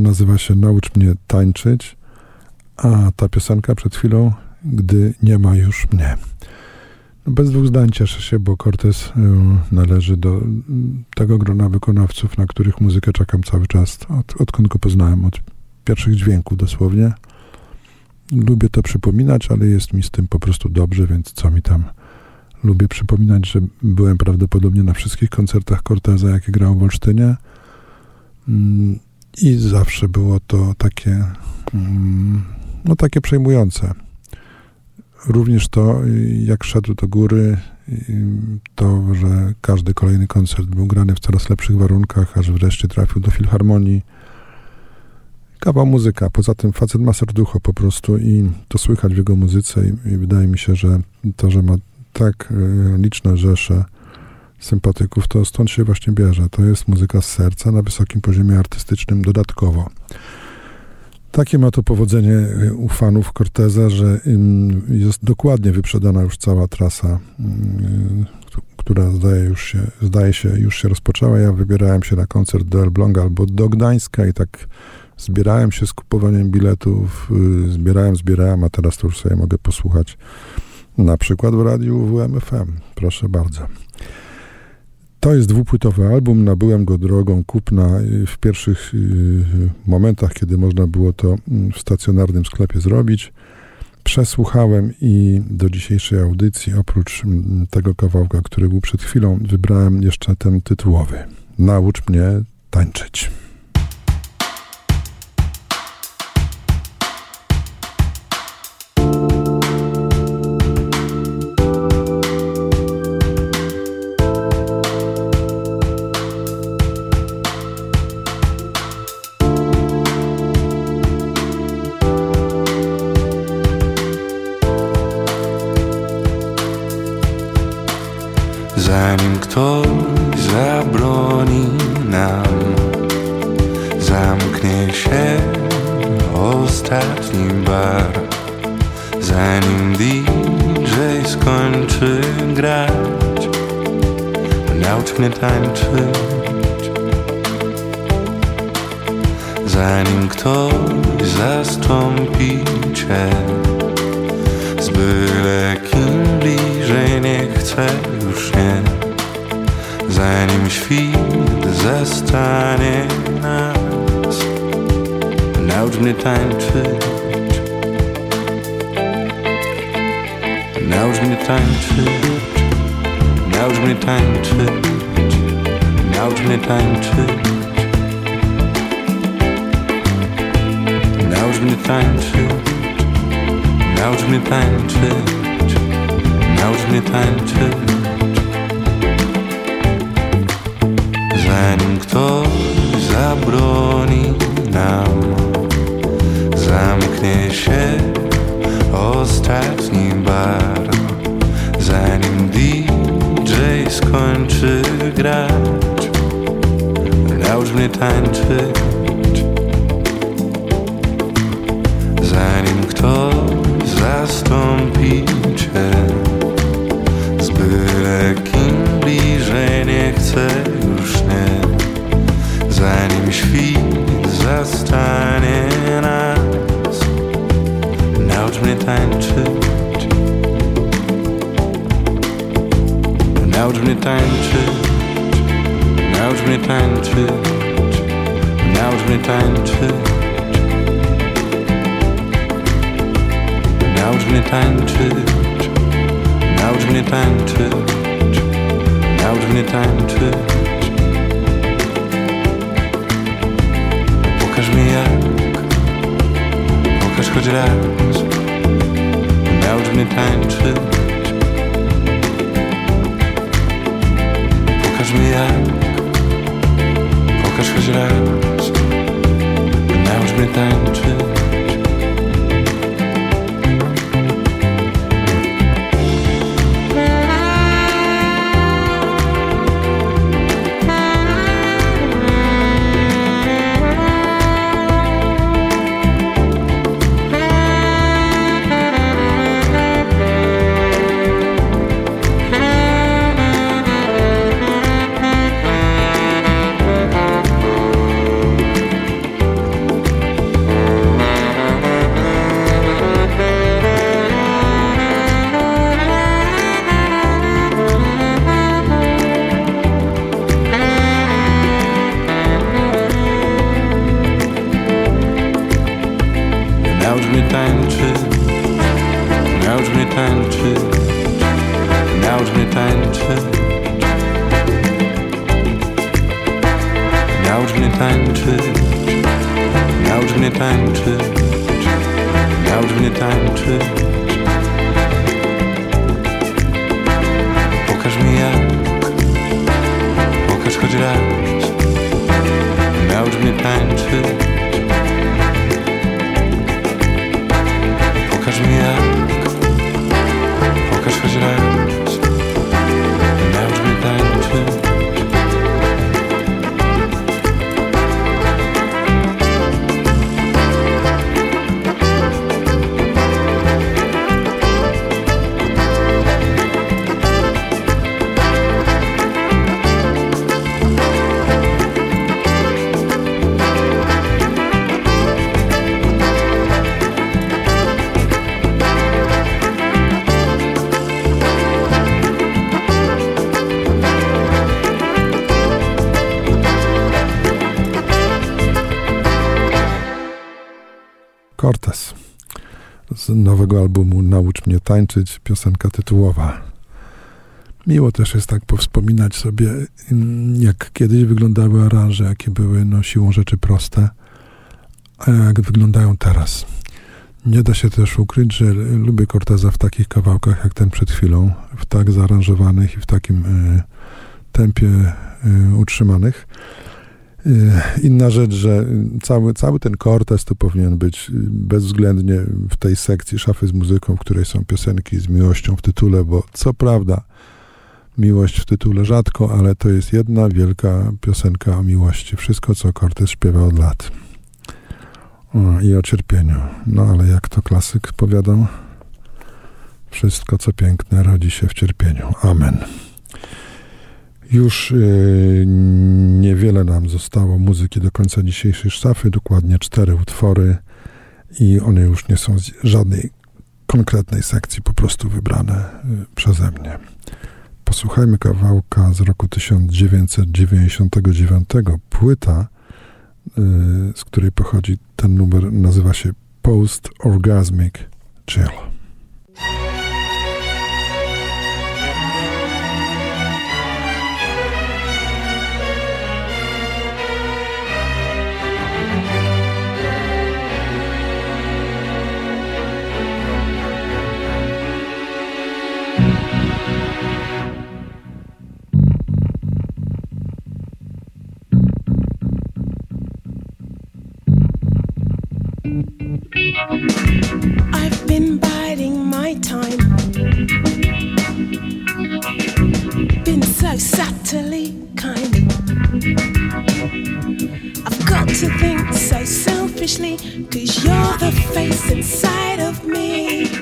Nazywa się Naucz mnie tańczyć, a ta piosenka przed chwilą, gdy nie ma już mnie. No bez dwóch zdań cieszę się, bo Cortez y, należy do y, tego grona wykonawców, na których muzykę czekam cały czas, od, odkąd go poznałem, od pierwszych dźwięków dosłownie. Lubię to przypominać, ale jest mi z tym po prostu dobrze, więc co mi tam. Lubię przypominać, że byłem prawdopodobnie na wszystkich koncertach Corteza, jakie grał w Olsztynie. I zawsze było to takie, mm, no takie przejmujące. Również to, jak szedł do góry, to, że każdy kolejny koncert był grany w coraz lepszych warunkach, aż wreszcie trafił do filharmonii. Kawał muzyka, poza tym facet ma serducho po prostu i to słychać w jego muzyce i, i wydaje mi się, że to, że ma tak y, liczne rzesze sympatyków, to stąd się właśnie bierze. To jest muzyka z serca na wysokim poziomie artystycznym dodatkowo. Takie ma to powodzenie y, u fanów Corteza, że jest dokładnie wyprzedana już cała trasa, y, która zdaje, już się, zdaje się już się rozpoczęła. Ja wybierałem się na koncert do Elbląga albo do Gdańska i tak zbierałem się z kupowaniem biletów, y, zbierałem, zbierałem, a teraz to już sobie mogę posłuchać na przykład w radiu WMFM. Proszę bardzo. To jest dwupłytowy album. Nabyłem go drogą kupna w pierwszych y, momentach, kiedy można było to mm, w stacjonarnym sklepie zrobić. Przesłuchałem i do dzisiejszej audycji, oprócz mm, tego kawałka, który był przed chwilą, wybrałem jeszcze ten tytułowy. Naucz mnie tańczyć. Nowego albumu Naucz mnie tańczyć, piosenka tytułowa. Miło też jest tak powspominać sobie, mm, jak kiedyś wyglądały aranże, jakie były no, siłą rzeczy proste, a jak wyglądają teraz. Nie da się też ukryć, że lubię Corteza w takich kawałkach jak ten przed chwilą, w tak zaaranżowanych i w takim y, tempie y, utrzymanych. Y, Inna rzecz, że cały, cały ten Cortez to powinien być bezwzględnie w tej sekcji szafy z muzyką, w której są piosenki z miłością w tytule, bo co prawda miłość w tytule rzadko, ale to jest jedna wielka piosenka o miłości. Wszystko, co Cortez śpiewa od lat. O, I o cierpieniu. No ale jak to klasyk powiadał, wszystko, co piękne, rodzi się w cierpieniu. Amen. Już yy, niewiele nam zostało muzyki do końca dzisiejszej szafy, dokładnie cztery utwory i one już nie są z żadnej konkretnej sekcji, po prostu wybrane yy, przeze mnie. Posłuchajmy kawałka z roku 1999. Płyta, yy, z której pochodzi ten numer, nazywa się Post Orgasmic Chill. I've been biding my time. Been so subtly kind. I've got to think so selfishly, cause you're the face inside of me.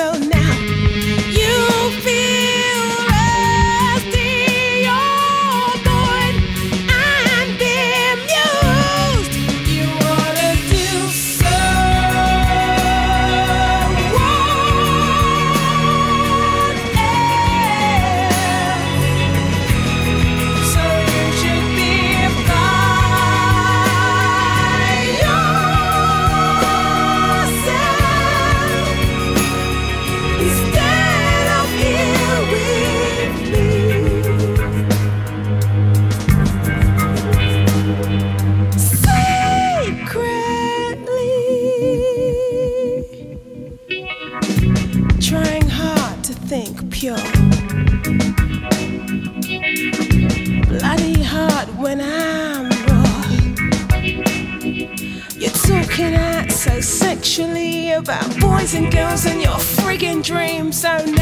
You. dream so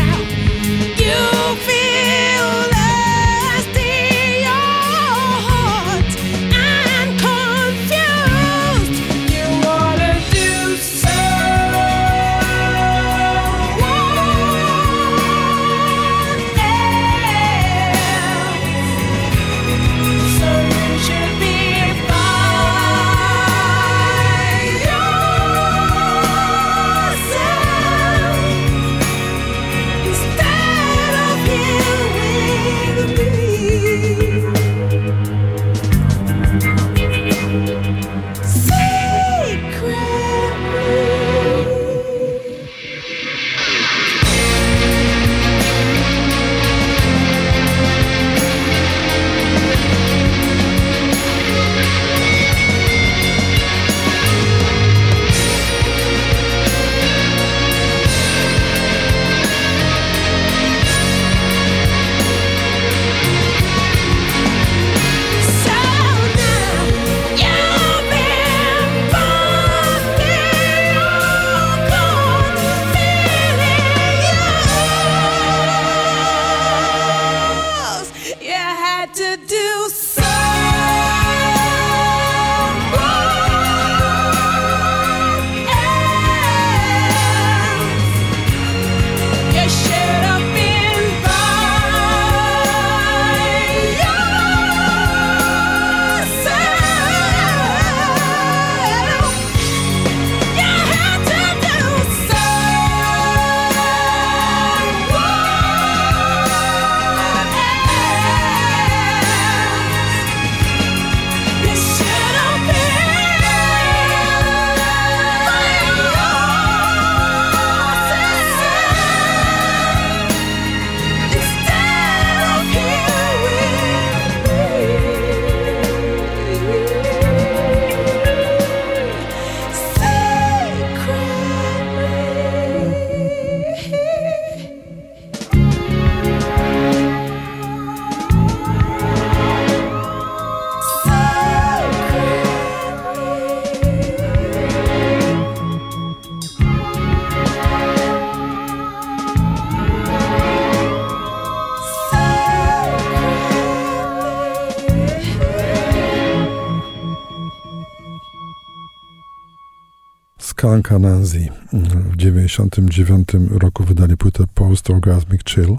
Chunk Anansi w 99 roku wydali płytę Post Orgasmic Chill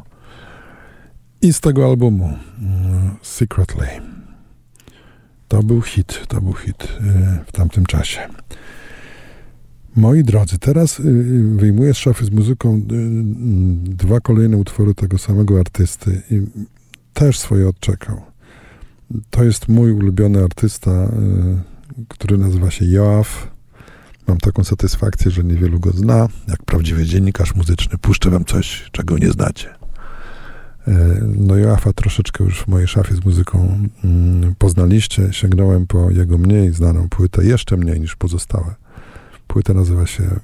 i z tego albumu mm, Secretly. To był hit, to był hit y, w tamtym czasie. Moi drodzy, teraz y, wyjmuję z szafy z muzyką y, dwa kolejne utwory tego samego artysty i też swoje odczekał. To jest mój ulubiony artysta, który nazywa się Joaf. Mam taką satysfakcję, że niewielu go zna. Jak prawdziwy dziennikarz muzyczny, puszczę wam coś, czego nie znacie. E, no Joafa troszeczkę już w mojej szafie z muzyką mm, poznaliście. Sięgnąłem po jego mniej znaną płytę, jeszcze mniej niż pozostałe. Płyta nazywa się mm,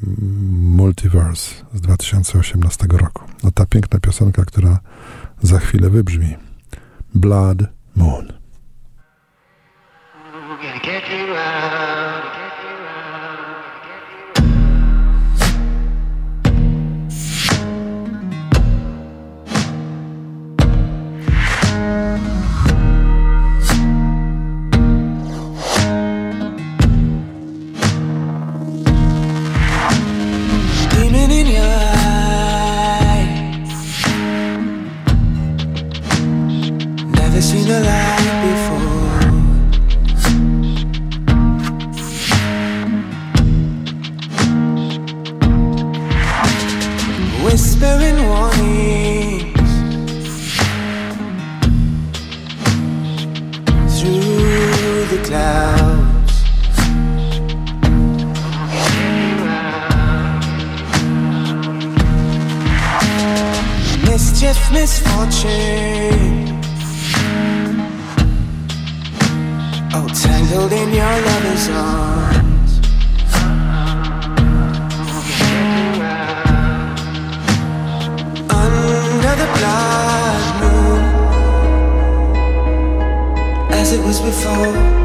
Multiverse z 2018 roku. No ta piękna piosenka, która za chwilę wybrzmi. Blood Moon. clouds. Mischief, misfortune. Oh, tangled in your lover's arms. as it was before.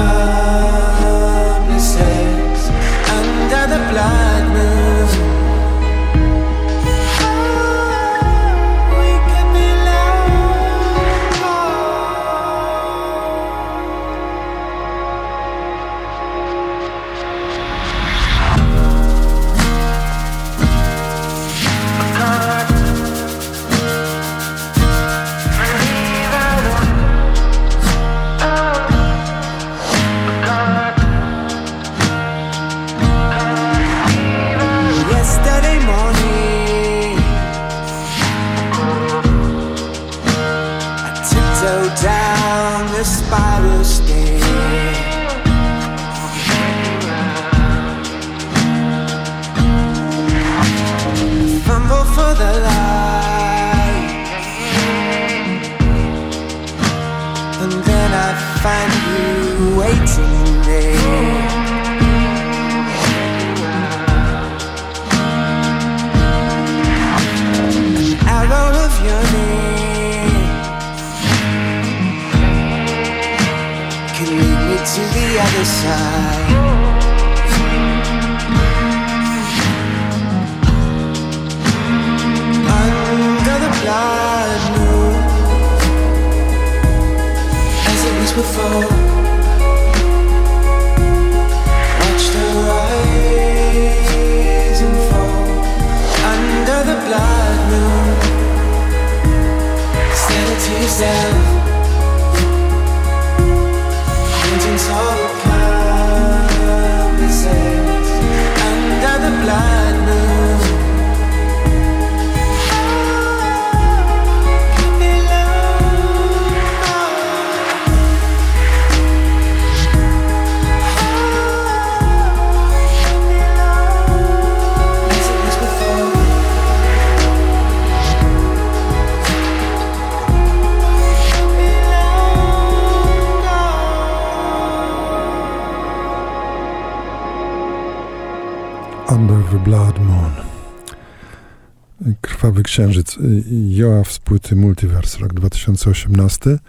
Księżyc. Y, Joaf z płyty Multiverse, rok 2018.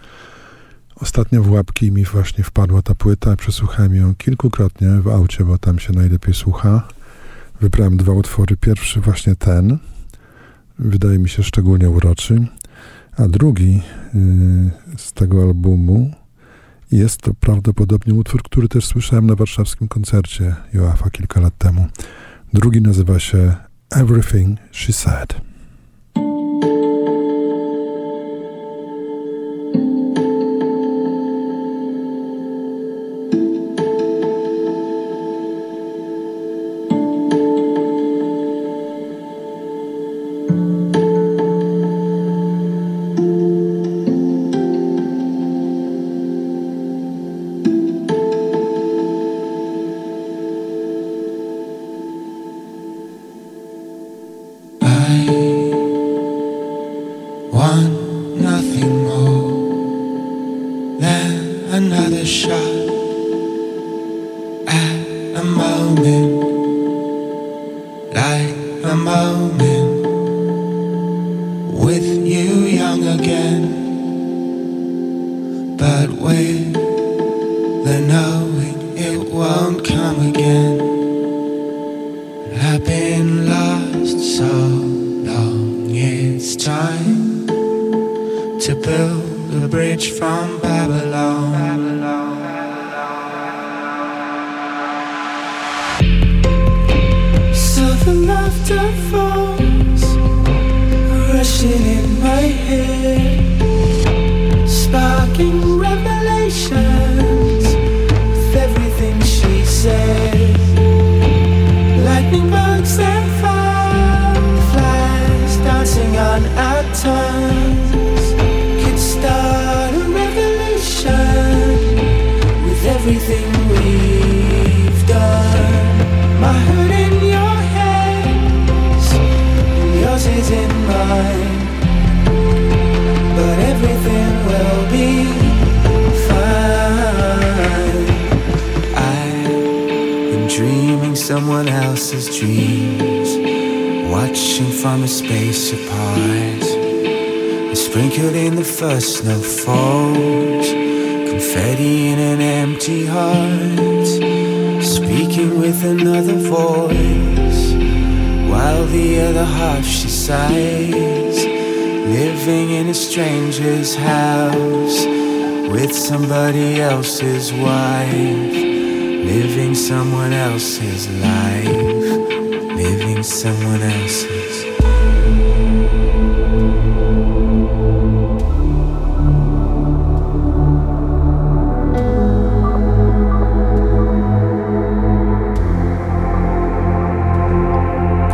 Ostatnio w łapki mi właśnie wpadła ta płyta. Przesłuchałem ją kilkukrotnie w aucie, bo tam się najlepiej słucha. Wybrałem dwa utwory. Pierwszy właśnie ten. Wydaje mi się szczególnie uroczy. A drugi yy, z tego albumu jest to prawdopodobnie utwór, który też słyszałem na warszawskim koncercie Joafa kilka lat temu. Drugi nazywa się Everything She Said. watching from a space apart. Sprinkled in the first snowfalls, confetti in an empty heart. Speaking with another voice, while the other half she sighs. Living in a stranger's house with somebody else's wife living someone else's life someone else's.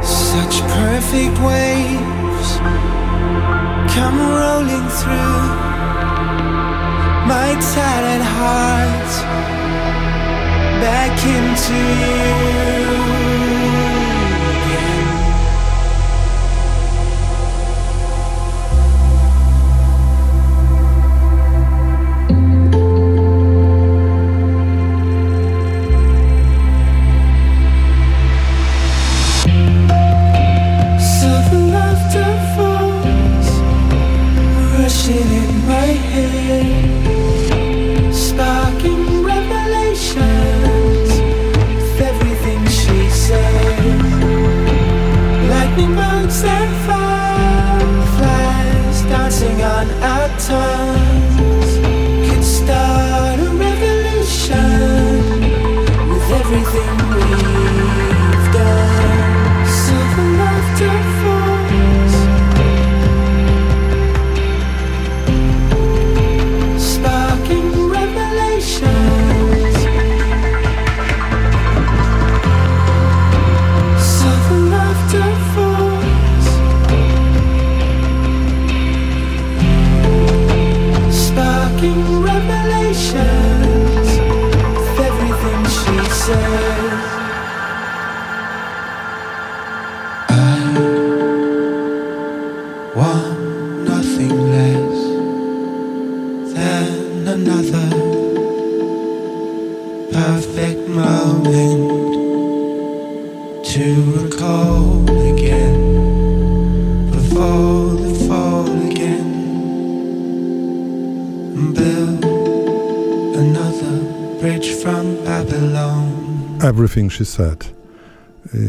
Such perfect waves come rolling through my tired heart back into you.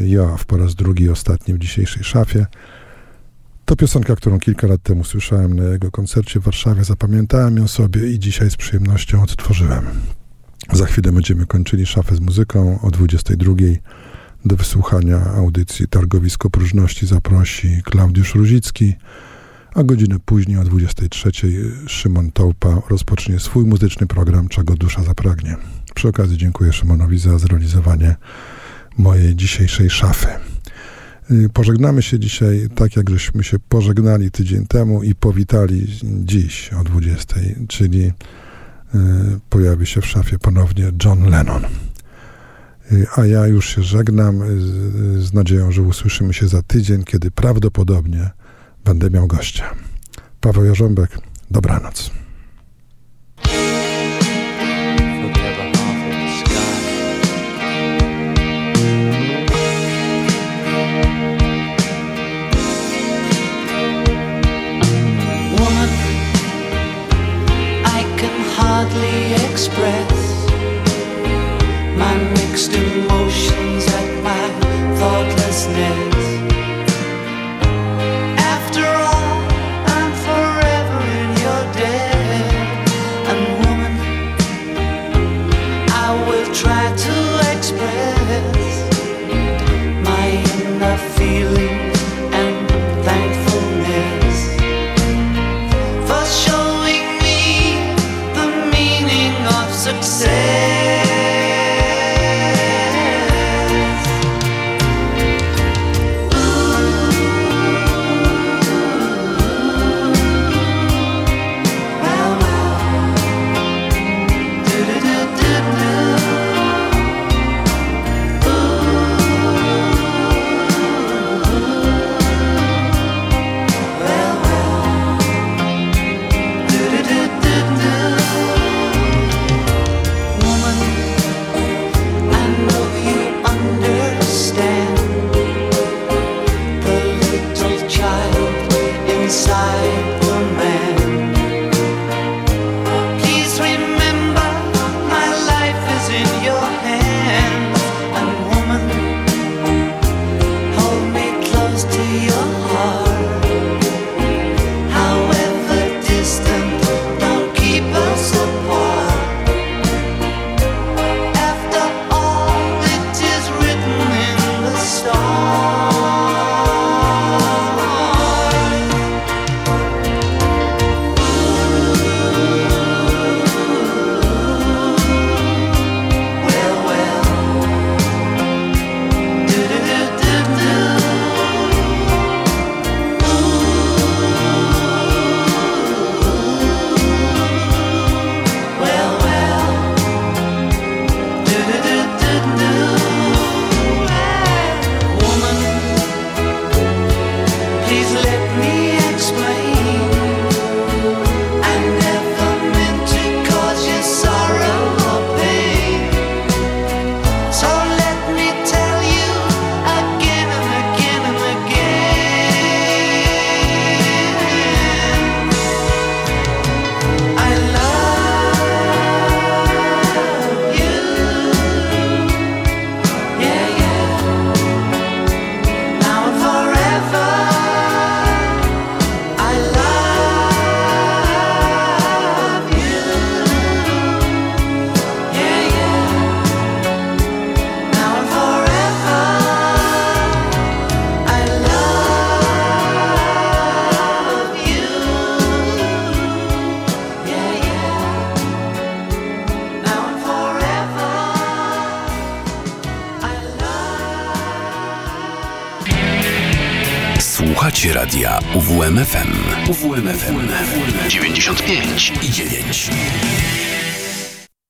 Joaf po raz drugi ostatni w dzisiejszej szafie. To piosenka, którą kilka lat temu słyszałem na jego koncercie w Warszawie. Zapamiętałem ją sobie i dzisiaj z przyjemnością odtworzyłem. Za chwilę będziemy kończyli szafę z muzyką o 22. Do wysłuchania audycji Targowisko Próżności zaprosi Klaudiusz Ruzicki, a godzinę później o 23 Szymon Tołpa rozpocznie swój muzyczny program Czego Dusza Zapragnie. Przy okazji dziękuję Szymonowi za zrealizowanie mojej dzisiejszej szafy. Y, pożegnamy się dzisiaj tak, jak żeśmy się pożegnali tydzień temu i powitali dziś o 20, czyli y, pojawi się w szafie ponownie John Lennon. Y, a ja już się żegnam z nadzieją, że usłyszymy się za tydzień, kiedy prawdopodobnie będę miał gościa. Paweł Jarząbek, dobranoc. Hardly express my mixed emotions at my thoughtlessness. UWMFM. UWMFM